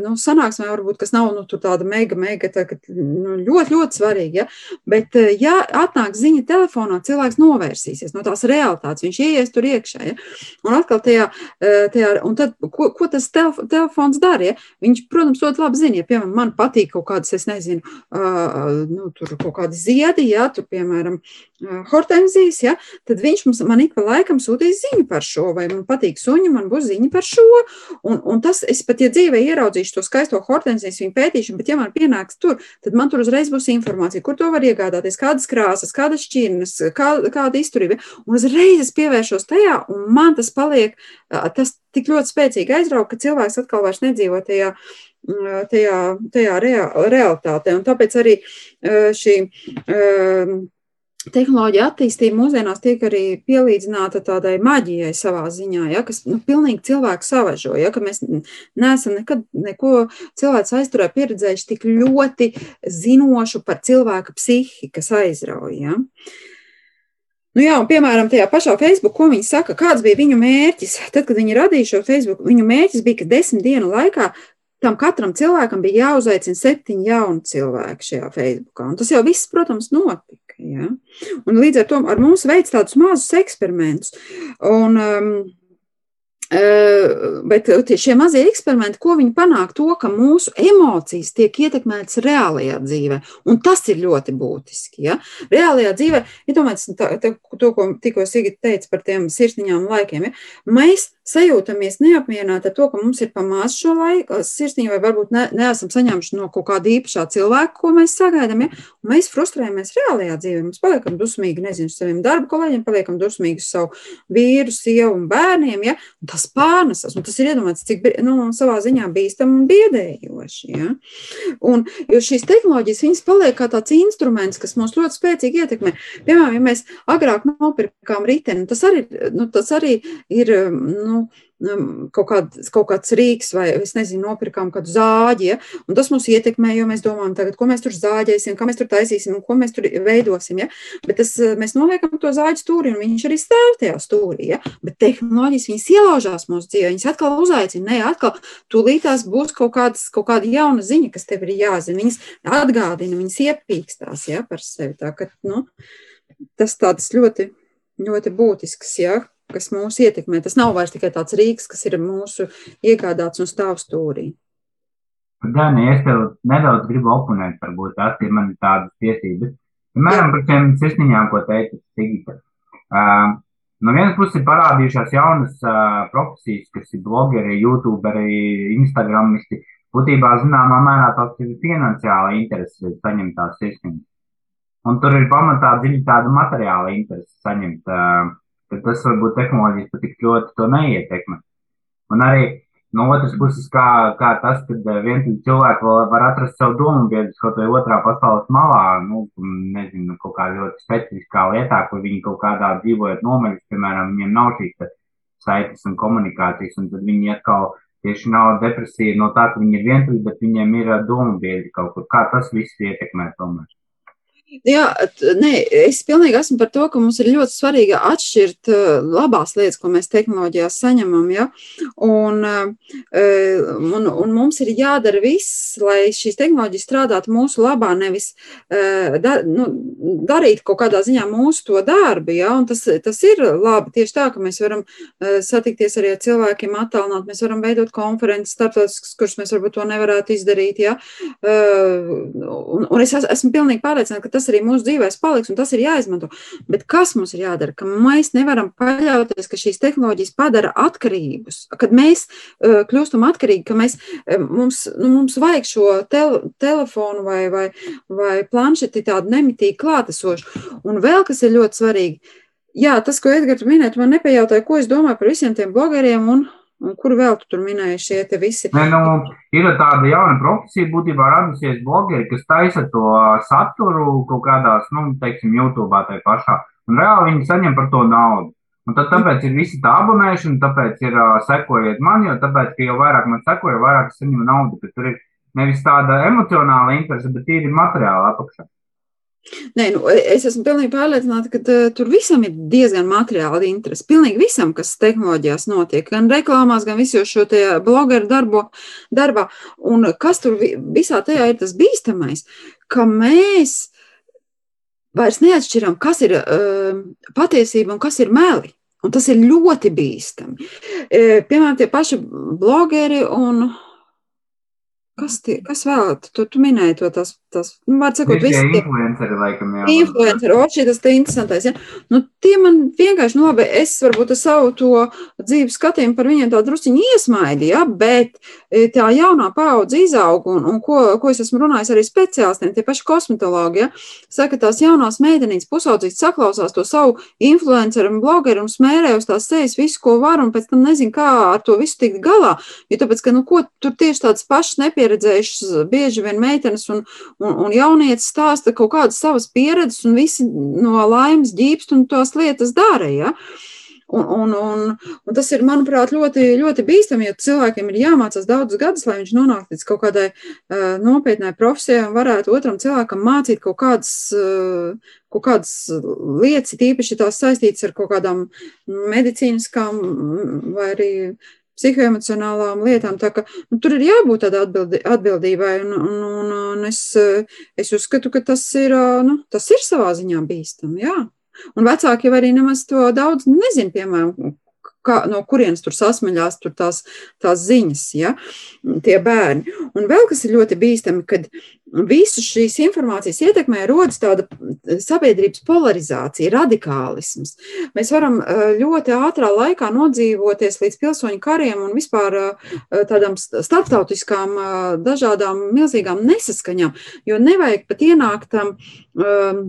nu, sanāksmē, varbūt, kas nav nu, tāda mega, mega, tā, nu, ļoti, ļoti svarīga, ja? bet ja atnāk ziņa telefonā, cilvēks novērsīsies no tās realitātes, viņš ieies tur iekšā. Ja? Un atkal tajā, tajā un tad, ko, ko tas telef telefons dara? Ja? Viņš, protams, ļoti labi zina, ja, piemēram, man patīk kaut kādas, es nezinu, uh, nu, tur kaut kādi ziedi, ja, tur, piemēram, uh, hortenzijas, ja, tad viņš mums, man ik pa laikam sūtīs ziņu par šo, vai man patīk suņi, man būs ziņa par šo, un, un tas, es pat, ja dzīvē ieraudzīšu to skaisto hortenzijas, viņu pētīšu, bet ja man pienāks tur, tad man tur uzreiz būs informācija, kur to var iegādāties, kādas krāsas, kādas šķirnes, kā, kāda izturība, un uzreiz es pievēršos tajā, un man tas paliek, tas tik ļoti spēcīgi aizrauga, ka cilvēks atkal vairs nedzīvo tajā, tajā, tajā realitātē, un tāpēc arī šī tehnoloģija attīstība mūsdienās tiek arī pielīdzināta tādai maģijai savā ziņā, ja, kas nu, pilnīgi cilvēku savažo, ja, ka mēs neesam nekad neko cilvēks aizturē pieredzējuši tik ļoti zinošu par cilvēka psihi, kas aizrauj. Ja. Nu jā, un, piemēram, tajā pašā Facebook, ko viņi saka, kāds bija viņu mērķis. Tad, kad viņi radīja šo Facebook, viņu mērķis bija, ka desmit dienu laikā tam katram cilvēkam bija jāuzaicina septiņi jauni cilvēki šajā Facebookā. Un tas jau viss, protams, notika. Ja? Un līdz ar to ar mums veids tādus mazus eksperimentus. Un, um, Bet šie mazie eksperimenti, ko viņi panāk, to, ka mūsu emocijas tiek ietekmētas reālajā dzīvē, un tas ir ļoti būtiski. Ja? Reālajā dzīvē, ja to, ko tikko Sigita teica par tiem sirsniņām laikiem, ja? mēs sajūtamies neapmierināti ar to, ka mums ir pamāts šo laiku, sirsniņu, vai varbūt ne, neesam saņēmuši no kaut kāda īpašā cilvēka, ko mēs sagaidām, ja? un mēs frustrējamies reālajā dzīvē. Mēs paliekam dusmīgi, nezinu, saviem darba kolēģiem, paliekam dusmīgi savu vīru, sievu un bērniem, ja? un tas pārnesas, un tas ir iedomāts, cik, nu, savā ziņā bīstam un biedējoši, ja? Un, jo šīs tehnoloģijas, viņas paliek kā tāds instruments, kas mūs ļoti spēcīgi ietekmē. Piemēram, ja mēs agrāk nopirkām riteni, tas arī, nu, tas arī ir, nu, nu, um, kaut, kād, kaut kāds rīks, vai es nezinu, nopirkām kādu zāģi. Ja? Un tas mūs ietekmē, jo mēs domājam, tagad, ko mēs tur zāģēsim, kā mēs tur taisīsim ko mēs tur veidosim. Ja? Bet tas, uh, mēs noliekam to zāģi stūri, un viņš arī stāv tajā stūrī. Ja? Bet tehnoloģijas viņas ielaužās mūsu dzīvē, viņas atkal uzaicina, ne atkal tūlītās būs kaut, kādas, kaut kāda jauna ziņa, kas tev ir jāzina. Viņas atgādina, viņas iepīkstās ja, par sevi. Tā, ka, nu, tas tāds ļoti, ļoti būtisks. Ja? Kas mūs ietekmē. Tas nav vairs tikai tāds rīks, kas ir mūsu iegādāts un stāv stūrī. Dani, es tev nedaudz gribu oponēt, varbūt tās ir man tādas tiesības. Piemēram, par tiem sirsniņām, ko teica Sigita. Uh, no vienas puses ir parādījušās jaunas uh, profesijas, kas ir blogeri, youtuberi, instagramisti. Būtībā, zināmā mērā, tas ir finansiāla interese saņemt tās sirsniņas. Un tur ir pamatā dziļi tāda materiāla interese saņemt uh, tad tas varbūt tehnoloģijas pat tik ļoti to neietekmē. Un arī no otras puses, kā, kā tas, ka eh, vienīgi cilvēki vēl var atrast savu domu biedrus kaut vai otrā pasaules malā, nu, nezinu, kaut kā ļoti specifiskā lietā, kur viņi kaut kādā dzīvojot nomaļus, piemēram, viņiem nav šīs saites un komunikācijas, un tad viņi atkal tieši nav depresija no tā, ka viņi ir vientuļi, bet viņiem ir eh, domu biedri kaut kur. Kā tas viss ietekmē tomēr? Jā, nē, es pilnīgi esmu par to, ka mums ir ļoti svarīgi atšķirt labās lietas, ko mēs tehnoloģijās saņemam. Ja? Un, un, un mums ir jādara viss, lai šīs tehnoloģijas strādātu mūsu labā, nevis da, nu, darīt kaut kādā ziņā mūsu to darbu. Ja? Un tas, tas ir labi tieši tā, ka mēs varam satikties arī ar cilvēkiem attālināt, mēs varam veidot konferences starptautiskas, kuras mēs varbūt to nevarētu izdarīt. Ja? Un, un es esmu pilnīgi pārliecināta, ka tas tas arī mūsu dzīvēs paliks, un tas ir jāizmanto. Bet kas mums ir jādara? Ka mēs nevaram paļauties, ka šīs tehnoloģijas padara atkarības, kad mēs uh, kļūstam atkarīgi, ka mēs, uh, mums, nu, mums vajag šo tel telefonu vai, vai, vai planšeti tādu nemitīgi klātesošu. Un vēl kas ir ļoti svarīgi. Jā, tas, ko Edgars minēja, man nepajautāja, ko es domāju par visiem tiem blogeriem un Un kur vēl tu tur minēji šie te visi? Ne, nu, ir tāda jauna profesija, būtībā radusies blogeri, kas taisa to saturu kaut kādās, nu, teiksim, YouTube tai pašā. Un reāli viņi saņem par to naudu. Un tad tāpēc ir visi tā abonēšana, tāpēc ir uh, sekojiet man, jo tāpēc, ka jau vairāk man sekoja, vairāk es saņemu naudu, ka tur ir nevis tāda emocionāla interese, bet tīri materiāla apakšā. Nē, nu, es esmu pilnīgi pārliecināta, ka uh, tur visam ir diezgan materiāli interesi. Pilnīgi visam, kas tehnoloģijās notiek, gan reklāmās, gan visos šo blogeru darbo, darbā. Un kas tur visā tajā ir tas bīstamais, ka mēs vairs neatšķiram, kas ir uh, patiesība un kas ir meli. Un tas ir ļoti bīstami. E, piemēram, tie paši blogeri un kas, tie, kas vēl? Tu, tu minēji to tas tas, nu, var sakot, Visi tie influenceri, laikam, jā. influenceri, o, šī tas te interesantais, ja? Nu, tie man vienkārši, nu, labi, es varbūt ar savu to dzīves skatījumu par viņiem tā drusciņi iesmaidi, ja? Bet e, tā jaunā paudze izaug, un, un ko, ko es esmu runājis arī speciālistiem, tie paši kosmetologi, ja? Saka, tās jaunās meitenītes pusaudzīs saklausās to savu influenceru un blogeru un smērē uz tās sejas visu, ko var, un pēc tam nezin, kā ar to visu tikt galā, jo tāpēc, ka, nu, ko tur tieši tāds pašs nepieredzējušas bieži vien meitenes un, Un, un jaunietis stāsta kaut kādas savas pieredzes, un visi no laimes ģīpst un tās lietas dara. Ja? Un, un, un, un tas ir, manuprāt, ļoti, ļoti bīstami, jo cilvēkiem ir jāmācās daudzus gadus, lai viņš nonāktu līdz kaut kādai uh, nopietnai profesijai un varētu otram cilvēkam mācīt kaut kādas, uh, kaut kādas lietas, tīpaši tās saistītas ar kaut kādām medicīniskām vai arī psihoemocionālām lietām. Tā ka nu, tur ir jābūt tādai atbildi, atbildībai, un, un, un, un es, es uzskatu, ka tas ir, nu, tas ir savā ziņā bīstami. Jā. Un vecāki jau arī nemaz to daudz nezina, piemēram, kā, no kurienes tur sasmaļās tur tās, tās ziņas, ja, tie bērni. Un vēl kas ir ļoti bīstami, kad visu šīs informācijas ietekmē rodas tāda sabiedrības polarizācija, radikālisms. Mēs varam ļoti ātrā laikā nodzīvoties līdz pilsoņu kariem un vispār tādām starptautiskām dažādām milzīgām nesaskaņām, jo nevajag pat ienākt tam um,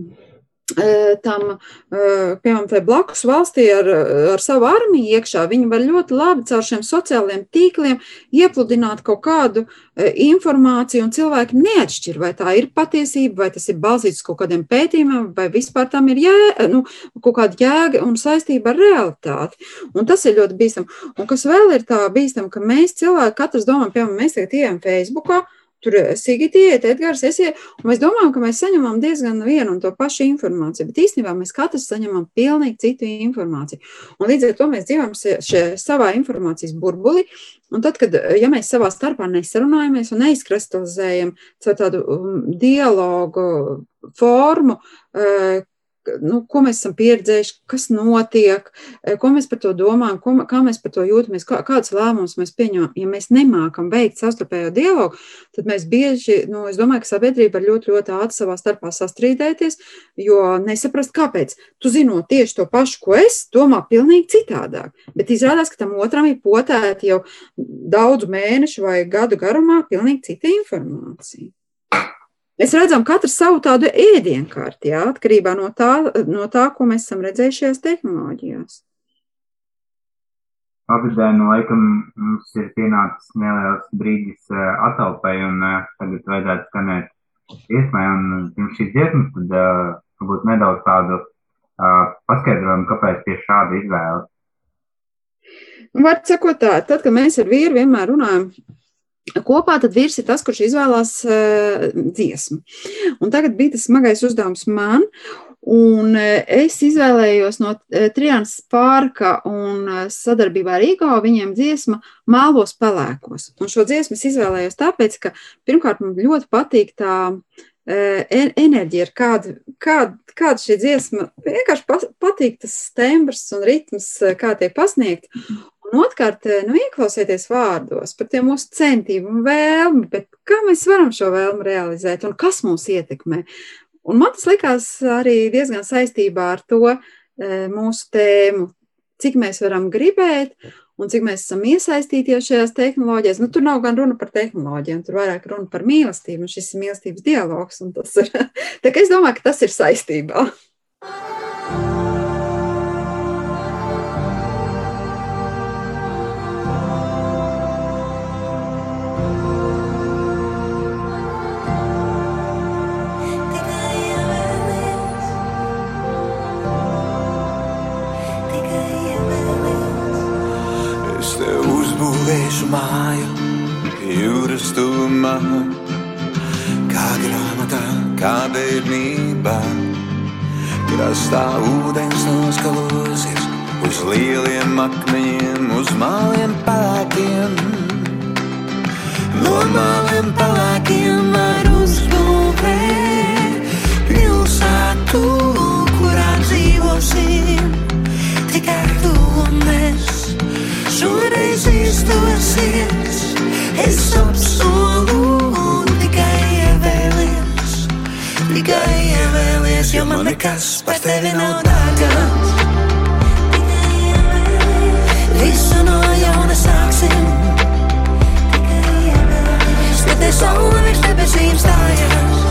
tam, piemēram, tai blakus valstī ar, ar savu armiju iekšā, viņi var ļoti labi caur šiem sociālajiem tīkliem iepludināt kaut kādu informāciju, un cilvēki neatšķir, vai tā ir patiesība, vai tas ir balstīts kaut kādiem pētījumiem, vai vispār tam ir jē, nu, kaut kāda jēga un saistība ar realitāti. Un tas ir ļoti bīstam. Un kas vēl ir tā bīstam, ka mēs cilvēki, katrs domā, piemēram, mēs tagad ejam Facebookā, Tur eh, Sigita iet, Edgars iet, un mēs domājam, ka mēs saņemam diezgan vienu un to pašu informāciju, bet īstenībā mēs katrs saņemam pilnīgi citu informāciju. Un līdz ar to mēs dzīvojam šajā savā informācijas burbulī, un tad, kad ja mēs savā starpā nesarunājamies un neizkristalizējam caur tādu um, dialogu formu, uh, nu, ko mēs esam pieredzējuši, kas notiek, eh, ko mēs par to domājam, ko, kā mēs par to jūtamies, kā, kādas lēmumus mēs pieņemam. Ja mēs nemākam veikt savstarpējo dialogu, tad mēs bieži, nu, es domāju, ka sabiedrība var ļoti, ļoti ātri savā starpā sastrīdēties, jo nesaprast, kāpēc. Tu zinot tieši to pašu, ko es, domā pilnīgi citādāk. Bet izrādās, ka tam otram ir potēta jau daudzu mēnešu vai gadu garumā pilnīgi cita informācija. Mēs redzam katru savu tādu ēdienkarti, jā, atkarībā no tā, no tā, ko mēs esam redzējuši šajās tehnoloģijās. Pagaidā, nu, laikam, mums ir pienācis neliels brīdis uh, atalpai, un uh, tagad vajadzētu skanēt iesmai, un pirms šīs dziesmas, tad varbūt nedaudz tādu paskaidrojumu, kāpēc tieši šāda izvēle. Var sakot tā, tad, kad mēs ar vīru vienmēr runājam Kopā tad vīrs ir tas, kurš izvēlās uh, dziesmu. Un tagad bija tas smagais uzdevums man, un uh, es izvēlējos no uh, Triānas pārka un sadarbībā ar Igo viņiem dziesma Mālos pelēkos. Un šo dziesmu es izvēlējos tāpēc, ka pirmkārt man ļoti patīk tā enerģija, kāda, kāda, kāda šī dziesma vienkārši patīk tas tembrs un ritms, kā tiek pasniegt. Un otrkārt, eh, nu, ieklausieties vārdos par tiem mūsu centībiem un vēlmi, bet kā mēs varam šo vēlmi realizēt un kas mūs ietekmē. Un man tas likās arī diezgan saistībā ar to eh, mūsu tēmu, cik mēs varam gribēt un cik mēs esam iesaistīties šajās tehnoloģijās. Nu, tur nav gan runa par tehnoloģijām, tur vairāk runa par mīlestību, un šis ir mīlestības dialogs. Ir, tā kā es domāju, ka tas ir saistībā. Es tev uzbūvēšu māju jūras tuvumā, kā grāmatā, kā bērnībā. Krastā ūdens noskalosies uz lieliem akmeņiem, uz māliem pēkiem. No māliem pēkiem var uzbūvēt pilsētu, kurā dzīvosim tikai tu un mēs. Šoreiz izdosies, es apsolu tikai ievēlies, tikai ievēlies, jo man nekas par tevi nav dārgāks. Visu no jauna sāksim. Skaties, saule virs debesīm stājās.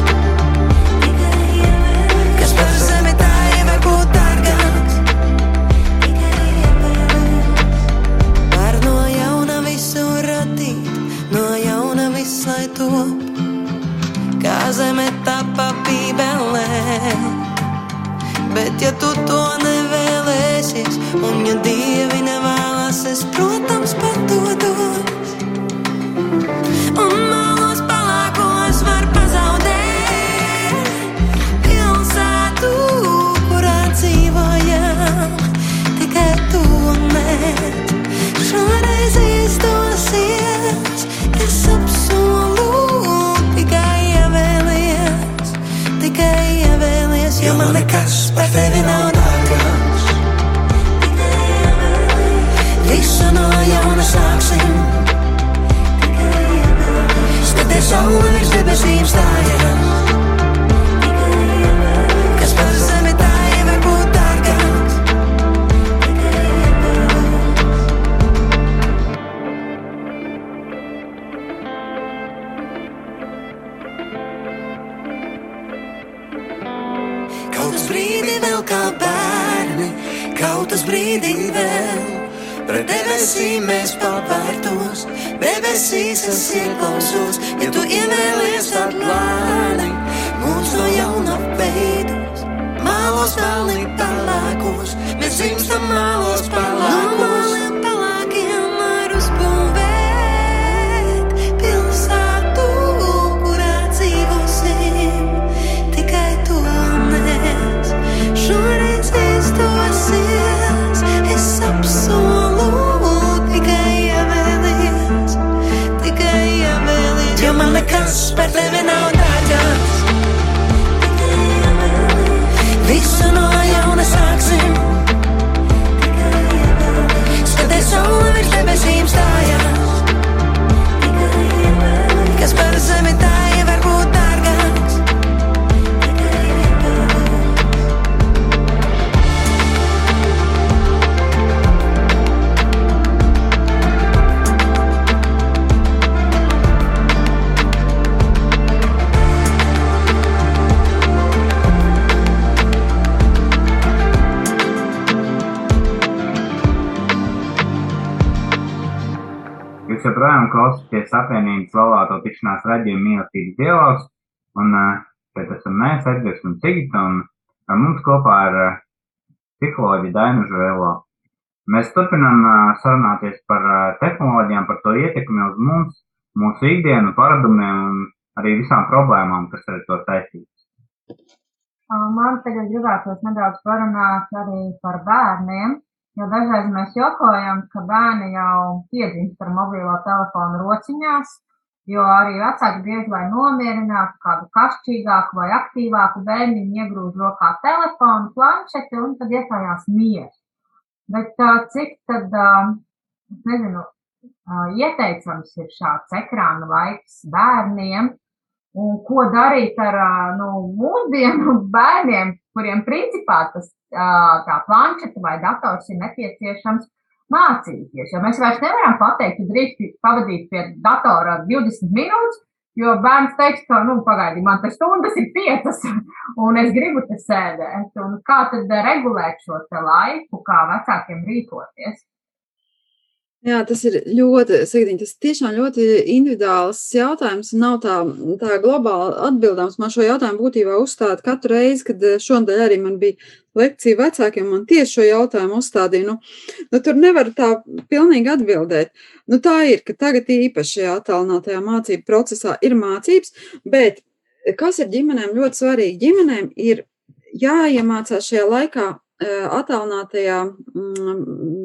Kas par zemi tā ir varbūt dārgāks. Var no jauna visu radīt, no jauna viss lai top. Kā zeme tapa bībelē. Bet ja tu to ievēlies, jo man nekas par tevi Jūs joprojām klausāties apvienības laulāto tikšanās raidījumu mīlestības dialogs, un šeit esam mēs, Edgars un Sigita, un ar mums kopā ir psiholoģi Daina Žvēlo. Mēs turpinām sarunāties par tehnoloģijām, par to ietekmi uz mums, mūsu ikdienu, paradumiem un arī visām problēmām, kas ar to saistītas. Man tagad gribētos nedaudz parunāt arī par bērniem, jo dažreiz mēs jokojam, ka bērni jau piedzimst ar mobilo telefonu rociņās, jo arī vecāki bieži, lai nomierinātu kādu kašķīgāku vai aktīvāku bērniņu, iegrūž rokā telefonu, planšeti un tad iestājās miers. Bet cik tad, nezinu, ieteicams ir šāds ekrāna laiks bērniem, Un ko darīt ar nu, mūsdienu bērniem, kuriem principā tas tā planšeta vai dators ir nepieciešams mācīties? Jo mēs vairs nevaram pateikt, ka drīkst pavadīt pie datora 20 minūtes, jo bērns teiks, ka, nu, pagaidi, man tas stundas ir piecas, un es gribu te sēdēt. Un kā tad regulēt šo te laiku, kā vecākiem rīkoties? Jā, tas ir ļoti, Sigdiņ, tas tiešām ļoti individuāls jautājums. Nav tā, tā globāli atbildāms. Man šo jautājumu būtībā uzstāda katru reizi, kad eh, šodien arī man bija lekcija vecākiem, man tieši šo jautājumu uzstādīja. Nu, nu, tur nevar tā pilnīgi atbildēt. Nu, tā ir, ka tagad īpaši šajā attālinātajā mācību procesā ir mācības, bet kas ir ģimenēm ļoti svarīgi? Ģimenēm ir jāiemācās šajā laikā attālinātajā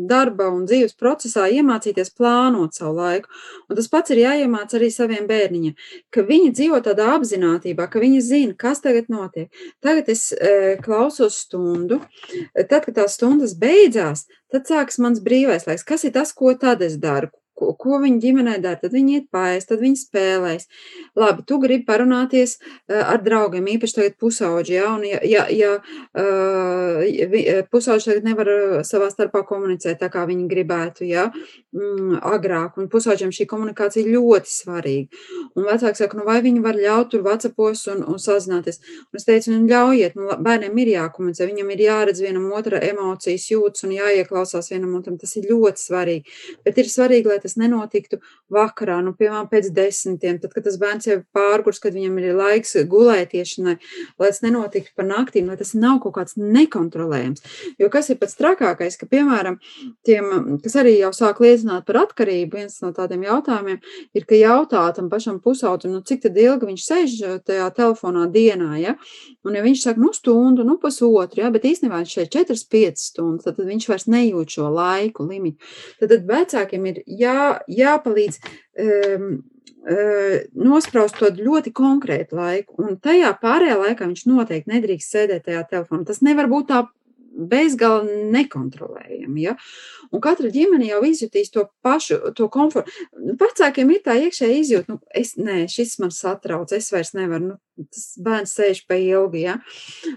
darba un dzīves procesā iemācīties plānot savu laiku. Un tas pats ir jāiemāc arī saviem bērniņiem, ka viņi dzīvo tādā apzinātībā, ka viņi zina, kas tagad notiek. Tagad es klausos stundu, tad, kad tās stundas beidzās, tad sāks mans brīvais laiks. Kas ir tas, ko tad es daru? Ko, ko viņa ģimenē dara, tad viņi iet pāriest, tad viņi spēlēs. Labi, tu gribi parunāties uh, ar draugiem, īpaši tagad pusauģi, ja, un ja, ja, ja uh, pusauģi tagad nevar savā starpā komunicēt tā, kā viņi gribētu, ja, mm, agrāk, un pusauģiem šī komunikācija ļoti svarīga. Un vecāki saka, nu vai viņi var ļaut tur vecapos un, un sazināties. Un es teicu, nu ļaujiet, nu bērniem ir jākomunicē, viņam ir jāredz vienam otra emocijas jūtas un jāieklausās vienam otram, tas ir ļoti svarīgi. Bet ir svarīgi, lai tas nenotiktu vakarā, nu, piemēram, pēc desmitiem, tad, kad tas bērns jau ir pārgurs, kad viņam ir laiks gulētiešanai, lai tas nenotiktu par naktīm, lai tas nav kaut kāds nekontrolējams. Jo kas ir pats trakākais, ka, piemēram, tiem, kas arī jau sāk liecināt par atkarību, viens no tādiem jautājumiem ir, ka jautā tam pašam pusaudzim, nu, cik tad ilgi viņš sēž tajā telefonā dienā, ja? Un ja viņš saka, nu, stundu, nu, pusotru, ja? bet īstenībā viņš šeit 4-5 stundas, tad viņš vairs nejūt šo laiku limitu. Tad, tad vecākiem ir jā, jāpalīdz um, nospraust to ļoti konkrētu laiku, un tajā pārējā laikā viņš noteikti nedrīkst sēdēt tajā telefonā. Tas nevar būt tā bezgalīgi nekontrolējami. Ja? Un katra ģimene jau izjutīs to pašu, to komfortu. Vecākiem ir tā iekšēji izjūta, nu, es, nē, šis man satrauc, es vairs nevaru. Nu, tas bērns sēž pa ilgi. Ja?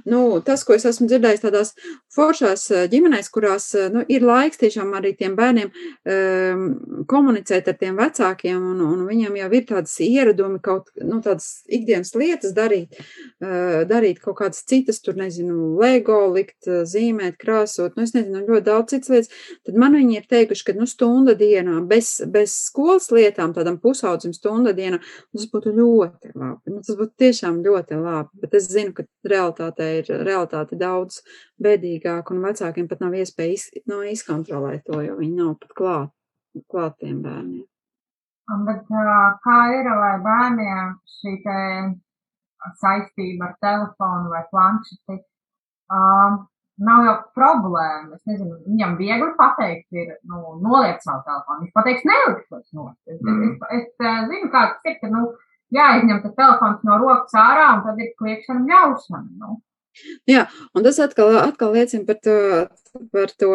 Nu, tas, ko es esmu dzirdējis tādās foršās ģimenēs, kurās nu, ir laiks tiešām arī tiem bērniem um, komunicēt ar tiem vecākiem, un, un viņiem jau ir tādas ieradumi, kaut nu, tādas ikdienas lietas darīt, uh, darīt kaut kādas citas, tur nezinu, lego, likt, zīmēt, krāsot, nu, es nezinu, ļoti daudz citas lietas, tad man viņi ir teikuši, ka, nu, stunda dienā, bez, bez skolas lietām, tādam pusaudzim stunda dienā, tas būtu ļoti labi. Nu, tas būtu tiešām ļoti labi, bet es zinu, ka realitātē ir realitāte daudz bēdīgāka un vecākiem pat nav iespēja iz, no, izkontrolēt to, jo viņi nav pat klāt, klāt tiem bērniem. Bet kā ir, lai bērniem šī te saistība ar telefonu vai planšeti uh, nav jau problēma. Es nezinu, viņam viegli pateikt, ir nu, noliekt savu telefonu. Viņš pateiks, nelikt tos nost. Es, mm. es, es, es zinu, kā tas ir, ka, nu, jāizņem tas telefons no rokas ārā, un tad ir kliekšana un ļaušana. Nu. Jā, un tas atkal, atkal liecina par to, par to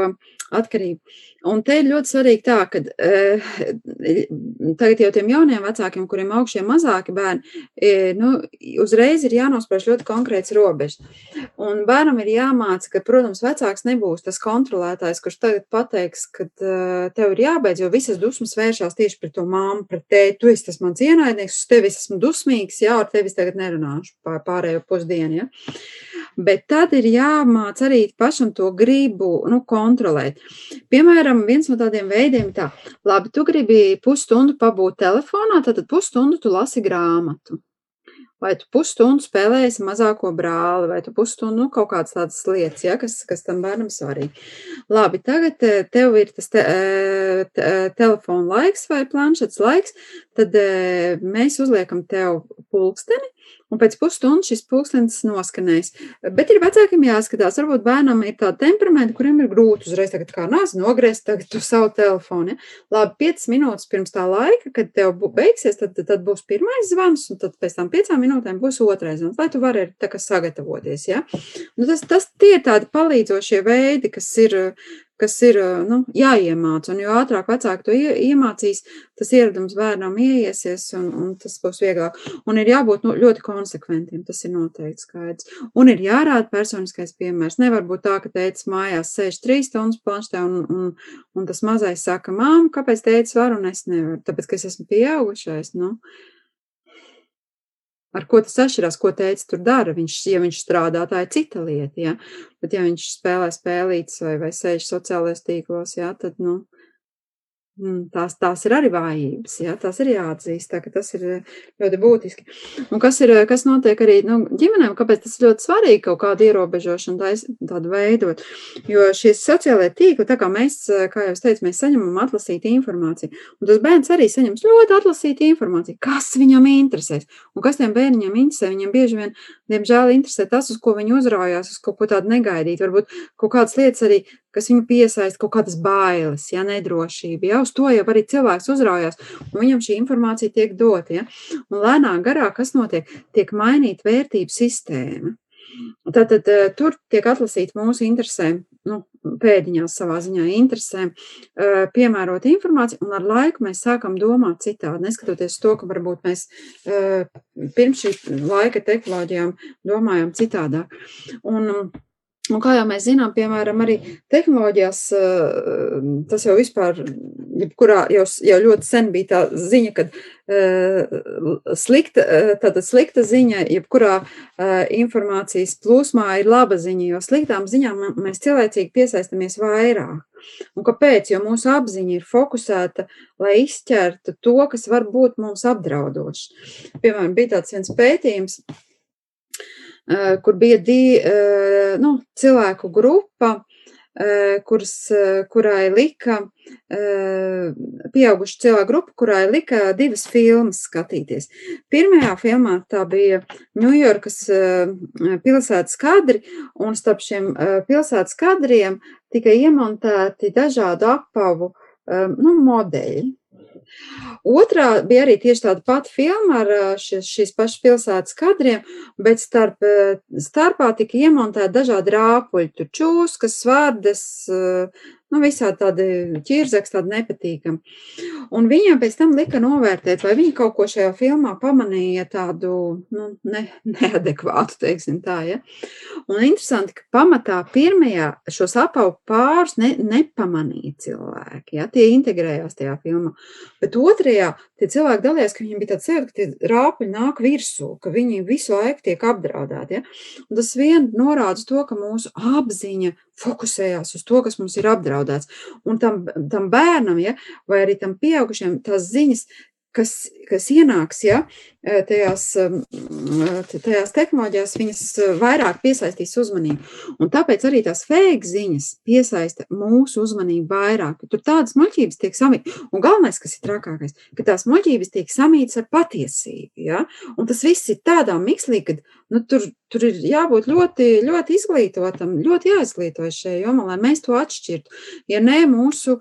atkarību. Un te ir ļoti svarīgi tā, ka uh, tagad jau tiem jauniem vecākiem, kuriem augšie mazāki bērni, nu, uzreiz ir jānosprauž ļoti konkrēts robežs. Un bērnam ir jāmāca, ka, protams, vecāks nebūs tas kontrolētājs, kurš tagad pateiks, ka uh, tev ir jābeidz, jo visas dusmas vēršās tieši pret to māmu, pret tēti, tu esi tas mans ienaidnieks, uz tevi esmu dusmīgs, jā, ar tevi es tagad nerunāšu pār, pārējo pusdienu, ja. Bet tad ir jāmāc arī pašam to gribu, nu, kontrolēt. Piemēram, viens no tādiem veidiem ir tā, labi, tu gribi pusstundu pabūt telefonā, tad pusstundu tu lasi grāmatu. Vai tu pusstundu spēlējies mazāko brāli, vai tu pusstundu, nu, kaut kādas tādas lietas, ja, kas, kas tam bērnam svarīgi. Labi, tagad eh, tev ir tas te, eh, te, eh, telefona laiks vai planšets laiks, tad mēs uzliekam tev pulksteni, un pēc pusstundas šis pulkstenis noskanēs. Bet ir vecākiem jāskatās, varbūt bērnam ir tāda temperamenta, kuriem ir grūti uzreiz tagad kā nāc nogriezt tagad tu savu telefonu. Ja? Labi, 5 minūtes pirms tā laika, kad tev beigsies, tad, tad būs pirmais zvans, un tad pēc tam 5 minūtēm būs otrais zvans, lai tu vari tā kā sagatavoties. Ja? Nu, tas, tas tie ir tādi palīdzošie veidi, kas ir kas ir nu, jāiemāca. Un jo ātrāk vecāki to iemācīs, tas ieradums bērnam ieiesies, un, un tas būs vieglāk. Un ir jābūt nu, ļoti konsekventiem, tas ir noteikti skaidrs. Un ir jārāda personiskais piemērs. Nevar būt tā, ka tēcis mājās sēž trīs stundas planštē, un, un, un tas mazais saka, māmu, kāpēc tēcis var un es nevaru? Tāpēc, ka es esmu pieaugušais. Nu, ar ko tas atšķirās, ko teica tur dara. Viņš, ja viņš strādā, tā ir cita lieta, ja? bet ja viņš spēlē spēlītas vai, vai sēž sociālajos tīklos, ja? tad, nu, tās, tās ir arī vājības, jā, tās ir jāatzīst, tā, tas ir ļoti būtiski. Un kas, ir, kas notiek arī nu, ģimenēm, kāpēc tas ir ļoti svarīgi kaut kādu ierobežošanu tais, tādu veidot, jo šie sociālai tīkli, tā kā mēs, kā jau es teicu, mēs saņemam atlasītu informāciju, un tas bērns arī saņems ļoti atlasītu informāciju, kas viņam interesēs, un kas tiem bērniņiem interesē, viņam bieži vien, diemžēl, interesē tas, uz ko viņi uzrājās, uz kaut ko tādu negaidīt, varbūt kaut kādas lietas arī kas viņu piesaista kaut kādas bailes, ja nedrošība. Ja, uz to jau arī cilvēks uzraujās, un viņam šī informācija tiek dota. Ja. Un lēnām garā, kas notiek, tiek mainīta vērtību sistēma. Tātad eh, tur tiek atlasīta mūsu interesēm, nu, pēdiņās savā ziņā interesēm, eh, piemērot informāciju, un ar laiku mēs sākam domāt citādi, neskatoties to, ka varbūt mēs eh, pirms šī laika tehnoloģijām domājam citādāk. Un, Un kā jau mēs zinām, piemēram, arī tehnoloģijās, eh, tas jau vispār, jebkurā jau, jau ļoti sen bija tā ziņa, ka eh, slikta, eh, tātad slikta ziņa, jebkurā informācijas plūsmā ir laba ziņa, jo sliktām ziņām mēs cilvēcīgi piesaistamies vairāk. Un kāpēc? Jo mūsu apziņa ir fokusēta, lai izķertu to, kas var būt mums apdraudošs. Piemēram, bija tāds viens pētījums, kur bija divi eh, nu, cilvēku grupa, eh, kuras, kurai lika, pieauguši cilvēku grupa, kurai lika divas filmas skatīties. Pirmajā filmā tā bija Ņujorkas pilsētas kadri, un starp šiem pilsētas kadriem tika iemontēti dažādu apavu nu, modeļi. Otrā bija arī tieši tāda pati filma ar šis, šīs pašas pilsētas kadriem, bet starp, starpā tika iemontēti dažādi rāpuļi, tur čūskas, svārdes, nu, visādi tādi ķirzeks, tādi nepatīkami. Un viņiem pēc tam lika novērtēt, vai viņi kaut ko šajā filmā pamanīja tādu, nu, ne, neadekvātu, teiksim tā, ja. Un interesanti, ka pamatā pirmajā šos apaugu pārus ne, nepamanīja cilvēki, ja, tie integrējās tajā filmā. Bet otrajā tie cilvēki dalījās, ka viņiem bija tāds sajūta, ka tie rāpuļi nāk virsū, ka viņi visu laiku tiek apdraudēti, ja. Un tas vien norāda to, ka mūsu apziņa fokusējās uz to, kas mums ir apdraudēts. Un tam, tam bērnam, ja, vai arī tam pieaugušiem, tās ziņas, kas, kas ienāks, ja, tajās, tajās tehnoloģijās, viņas vairāk piesaistīs uzmanību. Un tāpēc arī tās fake ziņas piesaista mūsu uzmanību vairāk. Tur tādas muļķības tiek samītas. Un galvenais, kas ir trakākais, ka tās muļķības tiek samītas ar patiesību. Ja? Un tas viss ir tādā mikslī, ka nu, tur, tur ir jābūt ļoti, ļoti izglītotam, ļoti jāizglītojas šajā jomā, lai mēs to atšķirtu. Ja nē, mūsu,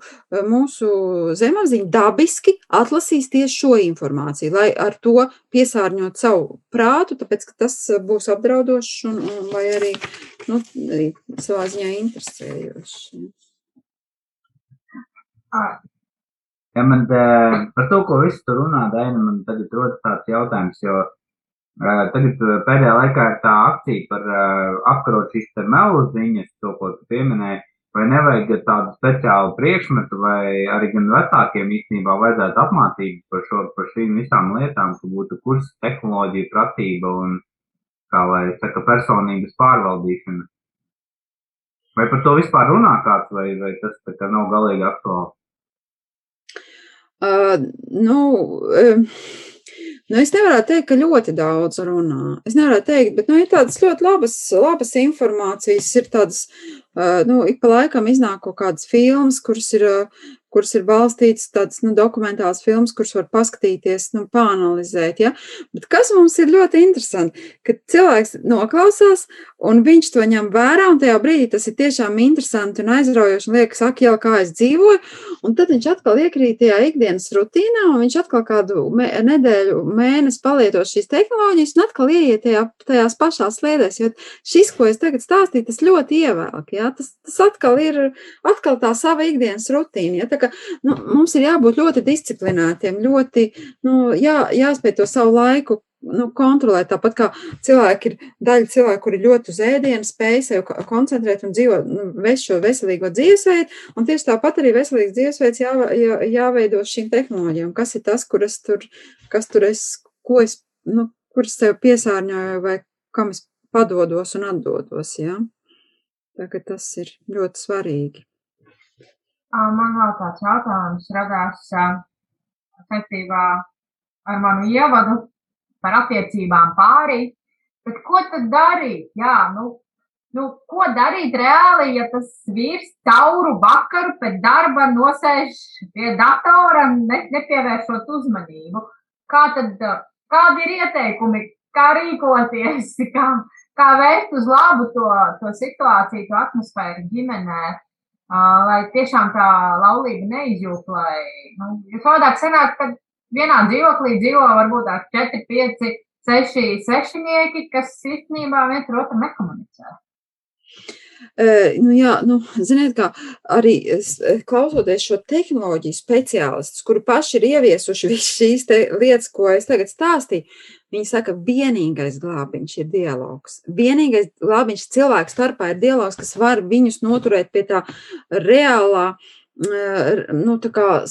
mūsu zemapziņa dabiski atlasīs tieši šo informāciju, lai ar to piesārņot savu prātu, tāpēc, ka tas būs apdraudošs un, un vai arī, nu, arī savā ziņā interesējošs. Ja man par to, ko visu tur runā, Daina, man tagad rodas tāds jautājums, jo Tagad pēdējā laikā ir tā akcija par apkarot šīs te melu ziņas, to, ko tu pieminēji, vai nevajag tādu speciālu priekšmetu, vai arī gan vecākiem īstenībā vajadzētu apmācību par, šo, par šīm visām lietām, ka būtu kurs tehnoloģija pratība un, kā lai saka, personības pārvaldīšana. Vai par to vispār runā kāds, vai, vai tas tā kā nav galīgi aktuāli? Uh, nu, uh, Nu, es nevaru teikt, ka ļoti daudz runā. Es nevaru teikt, bet nu, ir tādas ļoti labas, labas informācijas, ir tādas, nu, ik pa laikam iznāk kaut kādas filmas, kuras ir kuras ir balstītas tādas nu, dokumentālas filmas, kuras var paskatīties, nu, pāanalizēt. Ja? Bet kas mums ir ļoti interesanti, ka cilvēks noklausās, un viņš to ņem vērā, un tajā brīdī tas ir tiešām interesanti un aizraujoši, un liekas, ak, jau kā es dzīvoju, un tad viņš atkal iekrīt tajā ikdienas rutīnā, un viņš atkal kādu mē, nedēļu, mēnesi palietos šīs tehnoloģijas, un atkal ieiet tajā, tajās pašās sliedēs, jo šis, ko es tagad stāstīju, tas ļoti ievēlk, ja? tas, tas atkal ir atkal tā sava ikdienas rutīna. Ja? Ka nu, mums ir jābūt ļoti disciplinētiem, ļoti nu, jā, jāspēj to savu laiku nu, kontrolēt. Tāpat kā cilvēki ir daļa cilvēku, kuri ļoti uz ēdienu spēj sev koncentrēt un dzīvot, nu, vest šo veselīgo dzīvesveidu, un tieši tāpat arī veselīgs dzīvesveids jā, jā, jāveido šīm tehnoloģijām. Kas ir tas, kur es tur, kas tur es, ko es, nu, kur es sev piesārņoju vai kam es padodos un atdodos, jā. Tā ka tas ir ļoti svarīgi. Man vēl tāds jautājums radās saistībā ar manu ievadu par attiecībām pārī. Bet ko tad darīt? Jā, nu, nu, ko darīt reāli, ja tas vīrs cauru vakaru pēc darba nosēž pie datora, ne, nepievēršot uzmanību? Kā tad, kādi ir ieteikumi, kā rīkoties, kā, kā vērst uz labu to, to situāciju, to atmosfēru ģimenē, lai tiešām tā laulība neizjūt, lai, nu, jo savādāk sanāk, ka vienā dzīvoklī dzīvo varbūt tā 4, 5, 6 svešinieki, kas īstenībā viens otru nekomunicē. Nu, jā, nu, ziniet, kā arī klausoties šo tehnoloģiju speciālistus, kuri paši ir ieviesuši visas šīs lietas, ko es tagad stāstīju, viņi saka, vienīgais glābiņš ir dialogs. Vienīgais glābiņš cilvēku starpā ir dialogs, kas var viņus noturēt pie tā reālā nu,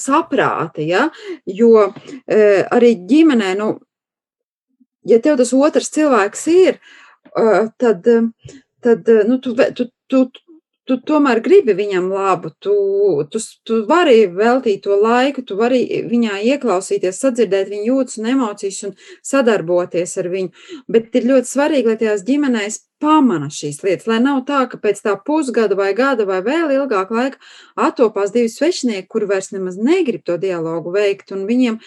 saprāta. Ja? Jo arī ģimenē, nu, ja tev tas otrs cilvēks ir, tad, tad nu, tu, tu, tu, tu tomēr gribi viņam labu, tu, tu, tu vari veltīt to laiku, tu vari viņā ieklausīties, sadzirdēt viņa jūtas un emocijas un sadarboties ar viņu. Bet ir ļoti svarīgi, lai tajās ģimenēs pamana šīs lietas, lai nav tā, ka pēc tā pusgada vai gada vai vēl ilgāka laika attopās divi svešinieki, kuri vairs nemaz negrib to dialogu veikt, un viņiem,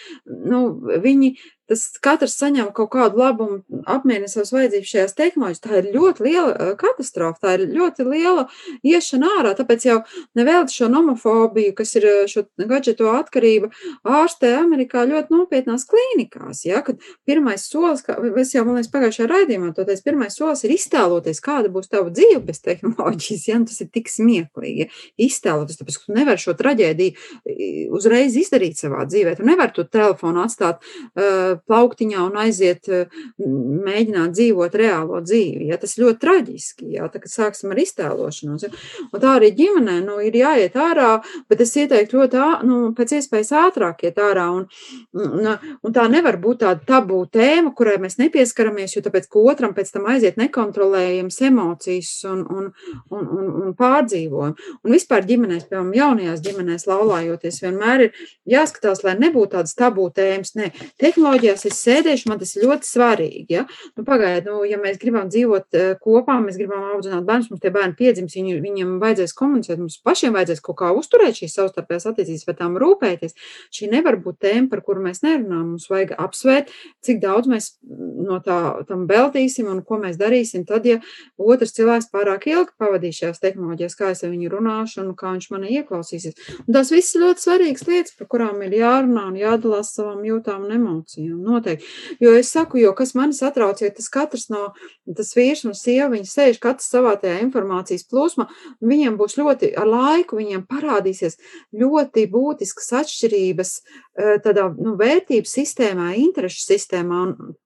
nu, viņi tas katrs saņem kaut kādu labumu, apmierina savas vajadzības šajās tehnoloģijās. Tā ir ļoti liela eh, katastrofa, tā ir ļoti liela iešana ārā. Tāpēc jau nevēlt šo nomofobiju, kas ir eh, šo gadžetu atkarība, ārstē Amerikā ļoti nopietnās klīnikās. Ja, kad pirmais solis, kā es jau, man liekas, pagājušajā raidījumā to teicu, pirmais solis ir iztēloties, kāda būs tava dzīve bez tehnoloģijas. Ja, tas ir tik smieklīgi. Iztēloties, tāpēc, ka tu nevari šo traģēdiju uzreiz izdarīt savā dzīvē. Tu nevari to telefonu atstāt uh, plauktiņā un aiziet eh, mēģināt dzīvot reālo dzīvi. Ja? Tas ļoti traģiski, ja? tā, sāksim ar iztēlošanos. Ja? Un tā arī ģimenē nu, ir jāiet ārā, bet es ieteiktu ļoti nu, pēc iespējas ātrāk iet ārā. Un, un, un tā nevar būt tāda tabū tēma, kurai mēs nepieskaramies, jo tāpēc, ka otram pēc tam aiziet nekontrolējams emocijas un, un, un, un, un pārdzīvojumi. Un vispār ģimenēs, piemēram, jaunajās ģimenēs laulājoties, vienmēr ir jāskatās, lai nebūtu tādas tabū tēmas. Tehnoloģija tehnoloģijās es sēdēšu, man tas ir ļoti svarīgi. Ja? Nu, Pagaidiet, nu, ja mēs gribam dzīvot uh, kopā, mēs gribam audzināt bērnus, mums tie bērni piedzims, viņi, viņiem vajadzēs komunicēt, mums pašiem vajadzēs kaut kā uzturēt šīs savstarpējās attiecības, vai tām rūpēties. Šī nevar būt tēma, par kuru mēs nerunājam. Mums vajag apsvērt, cik daudz mēs no tā tam veltīsim un ko mēs darīsim. Tad, ja otrs cilvēks pārāk ilgi pavadīs šajās tehnoloģijās, kā es ar viņu runāšu un kā viņš manī ieklausīsies. Un tās visas ļoti svarīgas lietas, par kurām ir jārunā un jādalās savām jūtām un emocijām noteikti. Jo es saku, jo kas mani satrauc, ja tas katrs no, tas vīrs un sieva, viņi sēž katrs savā tajā informācijas plūsmā, viņiem būs ļoti, ar laiku viņiem parādīsies ļoti būtiskas atšķirības eh, tādā, nu, vērtības sistēmā, interešu sistēmā. Un,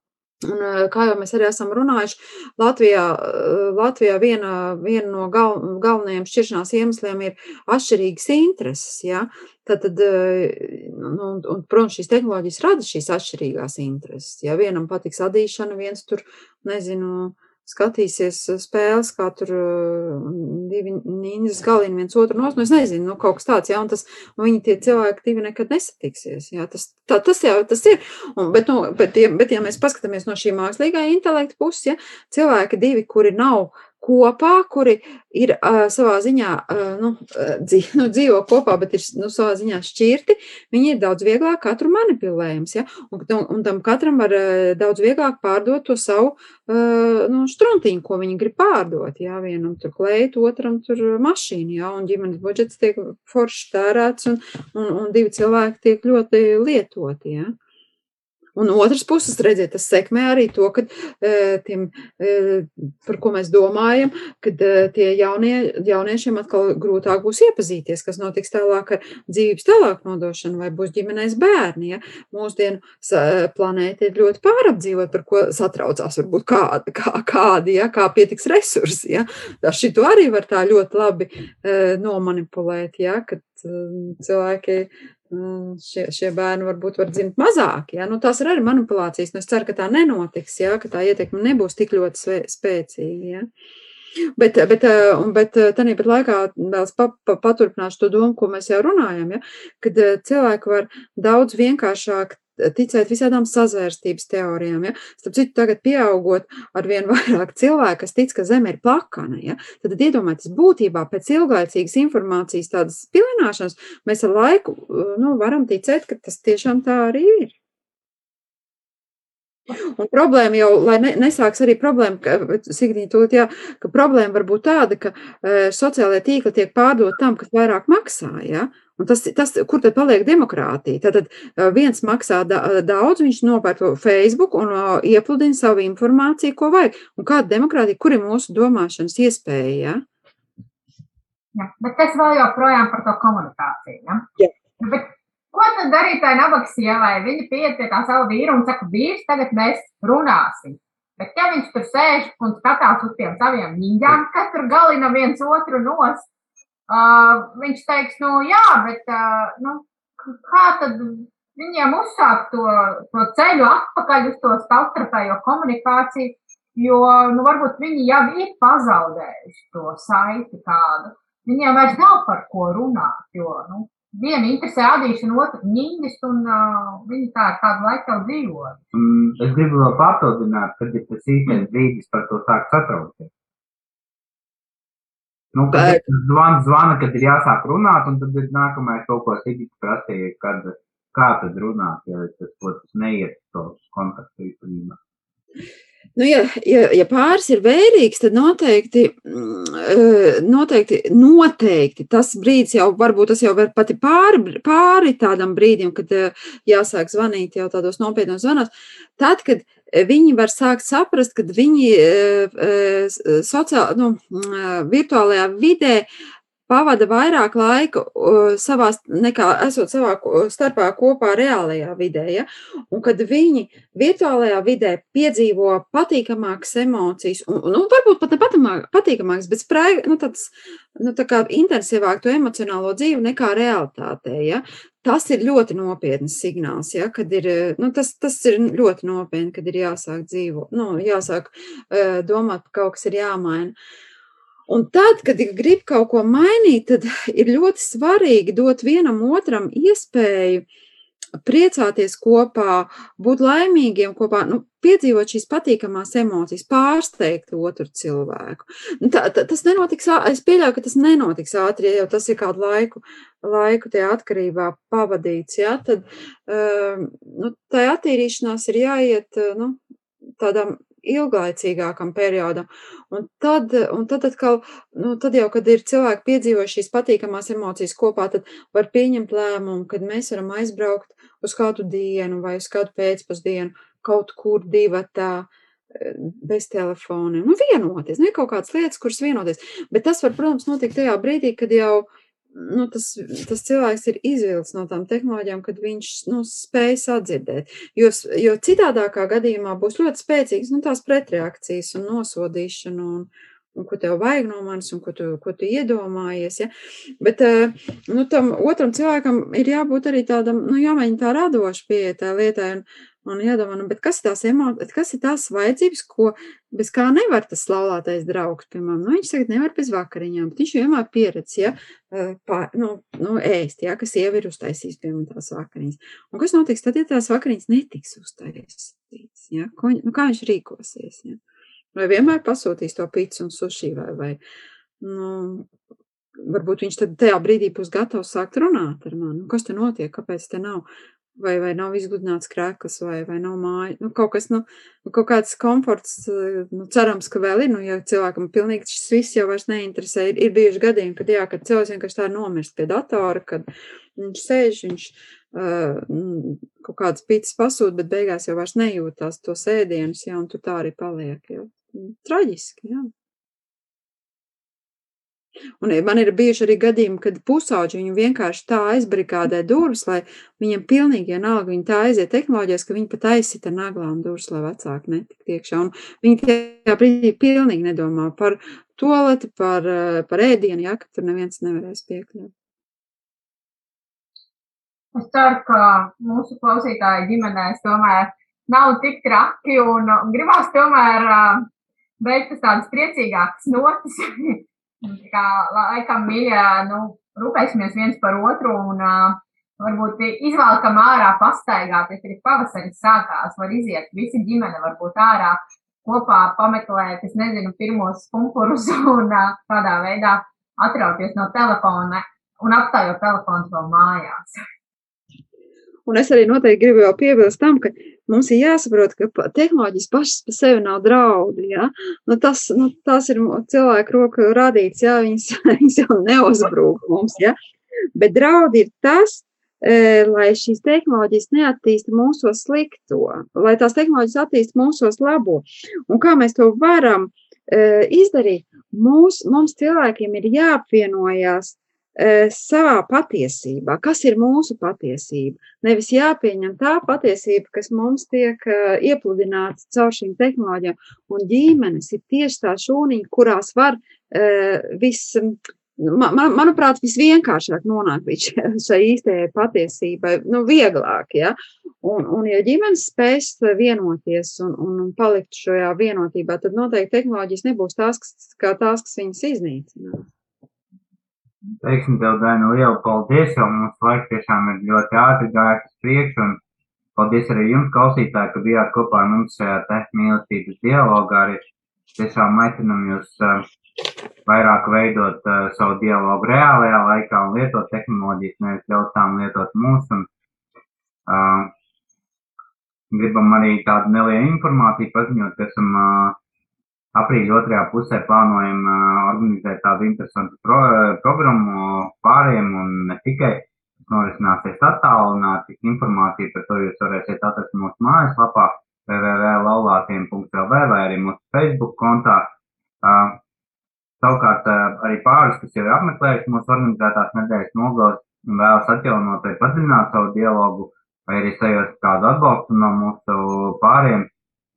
Un, eh, kā jau mēs arī esam runājuši, Latvijā, eh, Latvijā viena, viena no gal, galvenajiem šķiršanās iemesliem ir atšķirīgas intereses. Ja? Tad, tad, eh, un, un, protams, šīs tehnoloģijas rada šīs atšķirīgās intereses. Ja vienam patiks adīšana, viens tur, nezinu, skatīsies eh, spēles, kā tur eh, divi nīņas galīgi viens otru nos, nu es nezinu, nu kaut kas tāds, jā, un tas, un viņi tie cilvēki divi nekad nesatiksies, jā, tas, tā, tas jau, tas ir, un, bet, nu, bet, ja, bet, ja mēs paskatāmies no šī mākslīgā intelekta puses, ja, cilvēki divi, kuri nav kopā, kuri ir uh, savā ziņā uh, nu, dzīvo, nu, dzīvo kopā, bet ir nu, savā ziņā šķirti, viņi ir daudz vieglāk katru manipulējams. Ja? Un, un, un tam katram var uh, daudz vieglāk pārdot to savu uh, nu, struntiņu, ko viņi grib pārdot. Ja? Vienam tur kleitu, otram tur mašīnu, ja? un ģimenes budžets tiek forši tērēts, un, un, un divi cilvēki tiek ļoti lietoti. Ja? Un otrs puses, redziet, tas sekmē arī to, ka tiem, par ko mēs domājam, kad tie jaunie, jauniešiem atkal grūtāk būs iepazīties, kas notiks tālāk ar dzīves tālāk nodošanu, vai būs ģimenēs bērni. Ja? Mūsdienu planēta ir ļoti pārapdzīvot, par ko satraucās varbūt kādi, kā, kādi ja? kā pietiks resursi. Ja? Šito arī var tā ļoti labi nomanipulēt, ja? kad cilvēki šie, šie bērni varbūt var dzimt mazāk. Ja? Nu, tās ir arī manipulācijas. Nu, es ceru, ka tā nenotiks, ja? ka tā ietekme nebūs tik ļoti spēcīga. Ja? Bet, bet, bet tāpat laikā vēl pa, pa, paturpināšu to domu, ko mēs jau runājam, ja? kad cilvēki var daudz vienkāršāk ticēt visādām sazvērstības teorijām. Ja? Starp citu, tagad pieaugot ar vien vairāk cilvēku, kas tic, ka Zeme ir plakana, ja? tad iedomājieties, būtībā pēc ilglaicīgas informācijas tādas pilināšanas mēs ar laiku nu, varam ticēt, ka tas tiešām tā arī ir. Un problēma jau, lai ne, nesāks arī problēma, ka, Signī, tūlīt, jā, ka problēma var būt tāda, ka e, sociālajie tīkli tiek pārdot tam, kas vairāk maksā, jā, Un tas, tas, kur tad paliek demokrātija? Tad viens maksā daudz, viņš nopērk Facebook un iepludina savu informāciju, ko vajag. Un kāda demokrātija, kur ir mūsu domāšanas iespēja? Ja? Ja, bet es vēl joprojām par to komunikāciju. Ja? Ja. Bet ko tad darīt tai nabaga sievai? Viņa pieiet pie tā sava vīra un saka, vīrs, tagad mēs runāsim. Bet ja viņš tur sēž un skatās uz tiem saviem niņģām, kas tur galina viens otru nost, Uh, viņš teiks, nu jā, bet uh, nu, kā tad viņiem uzsākt to, to ceļu atpakaļ uz to savstarpējo komunikāciju, jo nu, varbūt viņi jau ir pazaudējuši to saiti kādu. Viņiem vairs nav par ko runāt, jo nu, viena interesē ādīšana, otra ņīņas, un uh, viņi tā ar kādu laiku jau dzīvo. Mm, es gribu vēl papildināt, kad ir tas īstais brīdis par to sākt satraukties. Nu, kad zvana, zvana, kad ir jāsāk runāt, un tad ir nākamais kaut ko Sigits prasīja, kad, kā tad runāt, ja tas, tas neiet to kontaktu īstenībā. Nu, ja, ja, ja pāris ir vērīgs, tad noteikti, mm, noteikti, noteikti tas brīdis jau varbūt tas jau var pati pāri, pāri tādam brīdim, kad jāsāk zvanīt jau tādos nopietnos zvanos. Tad, kad viņi var sākt saprast, ka viņi sociāli, nu, virtuālajā vidē pavada vairāk laika savā, nekā esot savā starpā kopā reālajā vidē. Ja? Un kad viņi virtuālajā vidē piedzīvo patīkamākas emocijas, un, nu, varbūt pat ne patīkamākas, bet sprai, nu, tāds, nu, tā kā intensīvāk to emocionālo dzīvi nekā realitātē. Ja? Tas ir ļoti nopietns signāls, ja, kad ir, nu, tas, tas ir ļoti nopietni, kad ir jāsāk dzīvot, nu, jāsāk uh, domāt, ka kaut kas ir jāmaina. Un tad, kad grib kaut ko mainīt, tad ir ļoti svarīgi dot vienam otram iespēju priecāties kopā, būt laimīgiem kopā, nu, piedzīvot šīs patīkamās emocijas, pārsteigt otru cilvēku. Nu, tā, tā, tas nenotiks, es pieļauju, ka tas nenotiks ātri, ja jau tas ir kādu laiku, laiku tajā atkarībā pavadīts, ja, tad um, nu, tai attīrīšanās ir jāiet nu, tādam ilglaicīgākam periodam. Un tad, un tad atkal, nu, tad jau, kad ir cilvēki piedzīvojuši šīs patīkamās emocijas kopā, tad var pieņemt lēmumu, kad mēs varam aizbraukt uz kādu dienu vai uz kādu pēcpusdienu, kaut kur divatā, eh, bez telefoniem. Nu, vienoties, ne kaut kādas lietas, kuras vienoties. Bet tas var, protams, notikt tajā brīdī, kad jau nu, tas, tas cilvēks ir izvilcis no tām tehnoloģijām, kad viņš nu, spēj sadzirdēt. Jo, jo citādākā gadījumā būs ļoti spēcīgas nu, tās pretreakcijas un nosodīšana. Un, un ko tev vajag no manis, un ko tu, ko tu iedomājies. Ja? Bet eh, nu, tam otram cilvēkam ir jābūt arī tādam, nu, jāmēģina tā radoši pieeja tā lietai. Un, un jādomā, nu, kas emocijas, kas ir tās vajadzības, ko bez kā nevar tas laulātais draugs, piemēram, nu, viņš tagad nevar bez vakariņām, bet viņš vienmēr pieredz, ja, eh, pār, nu, nu, ēst, ja, kas sieva ir uztaisījis, piemēram, tās vakariņas. Un kas notiks tad, ja tās vakariņas netiks uztaisītas, ja, ko, nu, kā viņš rīkosies, ja. Vai vienmēr pasūtīs to pīci un suši, vai, vai nu, varbūt viņš tad tajā brīdī būs gatavs sākt runāt ar mani. Nu, kas te notiek, kāpēc te nav? Vai, vai nav izgludināts krēkls, vai, vai nav māja. Nu, kaut kas, nu, kaut kāds komforts, nu, cerams, ka vēl ir, nu, ja cilvēkam pilnīgi šis viss jau vairs neinteresē. Ir, ir bijuši gadījumi, kad, jā, kad cilvēks vienkārši tā nomirst pie datora, kad viņš sēž, viņš uh, kaut kādas pīcis pasūta, bet beigās jau vairs nejūtās to sēdienus, jā, un tu tā arī paliek, jā traģiski. Jā. Un man ir bijuši arī gadījumi, kad pusauģi viņu vienkārši tā aizbarikādē durvis, lai viņam pilnīgi vienalga, viņi tā aiziet tehnoloģijas, ka viņi pat aizsita naglām durvis, lai vecāki netiktu iekšā. Un viņi tajā brīdī pilnīgi nedomā par toleti, par, par ēdienu, ja, ka tur neviens nevarēs piekļūt. Es ceru, ka mūsu klausītāji ģimenēs tomēr nav tik traki un, gribās tomēr bet tas tādas priecīgākas notis, kā laikam mīļā, nu, rūpēsimies viens par otru un uh, varbūt izvēlkam ārā pastaigāt, ja ir pavasaris sākās, var iziet visi ģimene varbūt ārā kopā pameklēt, es nezinu, pirmos pumpurus un uh, tādā veidā atrauties no telefona un atstājot telefons vēl mājās. Un es arī noteikti gribu piebilst tam, ka mums ir jāsaprot, ka tehnoloģijas pašas par sevi nav draudi. Ja? Nu, tas, nu, tas ir cilvēku roku radīts, ja? viņas, viņas jau neuzbrūk mums. Ja? Bet draudi ir tas, e, lai šīs tehnoloģijas neattīsta mūsos slikto, lai tās tehnoloģijas attīsta mūsos labo. Un kā mēs to varam e, izdarīt? Mūs, mums cilvēkiem ir jāapvienojās savā patiesībā, kas ir mūsu patiesība. Nevis jāpieņem tā patiesība, kas mums tiek iepludināta caur šīm tehnoloģijām, un ģimenes ir tieši tā šūniņa, kurās var viss. Man, manuprāt, visvienkāršāk nonākt līdz šai īstajai patiesībai, nu, vieglāk, ja. Un, un ja ģimenes spēs vienoties un, un, un palikt šajā vienotībā, tad noteikti tehnoloģijas nebūs tās, kas, tās, kas viņas iznīcinās. Teiksim tev, Daina, lielu paldies, jo mums laiks tiešām ir ļoti ātri gājis uz priekšu, un paldies arī jums, klausītāji, ka bijāt kopā ar mums šajā te mīlestības dialogā. Arī tiešām aicinam jūs uh, vairāk veidot uh, savu dialogu reālajā laikā un lietot tehnoloģijas, nevis ļaut tām lietot mūs. Un, uh, gribam arī tādu nelielu informāciju paziņot, ka esam uh, aprīļa otrajā pusē plānojam organizēt tādu interesantu pro, programmu pāriem un ne tikai. Tas norisināsies attālināti. Informāciju par to jūs varēsiet atrast mūsu mājaslapā www.laulātiem.lv vai arī mūsu Facebook kontā. Uh, savukārt uh, arī pāris, kas jau ir apmeklējuši mūsu organizētās nedēļas nogales un vēlas atjaunot vai padziļināt savu dialogu vai arī sajust kādu atbalstu no mūsu pāriem,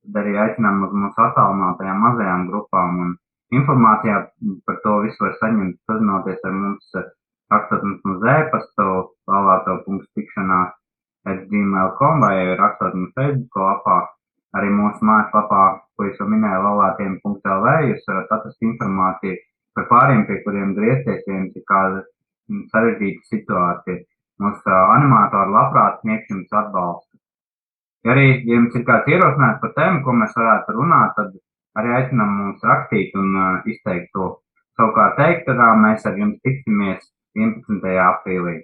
tad arī aicinām uz mūsu attālinātajām mazajām grupām. Un informācijā par to visu var saņemt, sazinoties ar mums, rakstot mums uz e-pastu, valāto.tikšanās at gmail.com vai rakstot mums Facebook lapā. Arī mūsu mājaslapā, ko es jau minēju, valātiem.lv, jūs varat atrast informāciju par pāriem, pie kuriem griezties, ja jums ir kāda sarežģīta situācija. Mūsu animatori labprāt sniegs jums atbalstu. Arī ja jums ir kāds ierosinājums par tēmu, ko mēs varētu runāt, tad arī aicinām mums rakstīt un uh, izteikt to. Savukārt teikt, ka mēs ar jums tiksimies 11. aprīlī.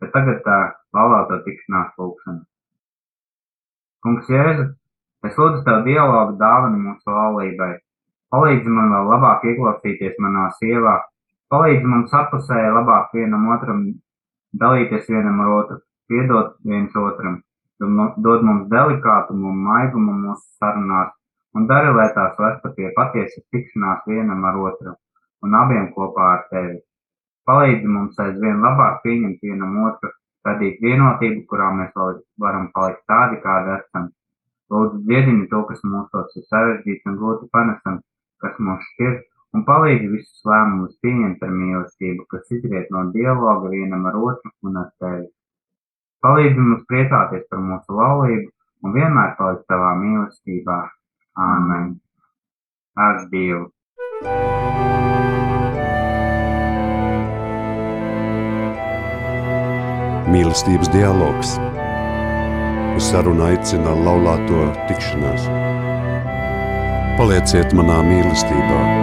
Bet tagad uh, laulāto tikšanās lūkšana. Kungs Jēzu, es lūdzu Tev dialogu dāvanu mūsu laulībai. Palīdzi man vēl labāk ieklausīties manā sievā. Palīdzi mums apusēji labāk vienam otram dalīties vienam ar otru, piedot viens otram dod mums delikātumu un maigumu mūsu sarunās un dari, lai tās vestu pie patiesas tikšanās vienam ar otru un abiem kopā ar tevi. Palīdzi mums aizvien labāk pieņemt vienam otru, radīt vienotību, kurā mēs varam palikt tādi, kādi esam. Lūdzu, dziedini to, kas mūsos ir sarežģīts un grūti panesams, kas mūs šķir, un palīdzi visus lēmumus pieņemt ar mīlestību, kas izriet no dialoga vienam ar otru un ar tevi. Palīdzi mums priecāties par mūsu laulību un vienmēr palikt tavā mīlestībā. Āmen. Ar Dievu! Mīlestības dialogs. Uz sarunu aicina laulāto tikšanās. Palieciet manā mīlestībā!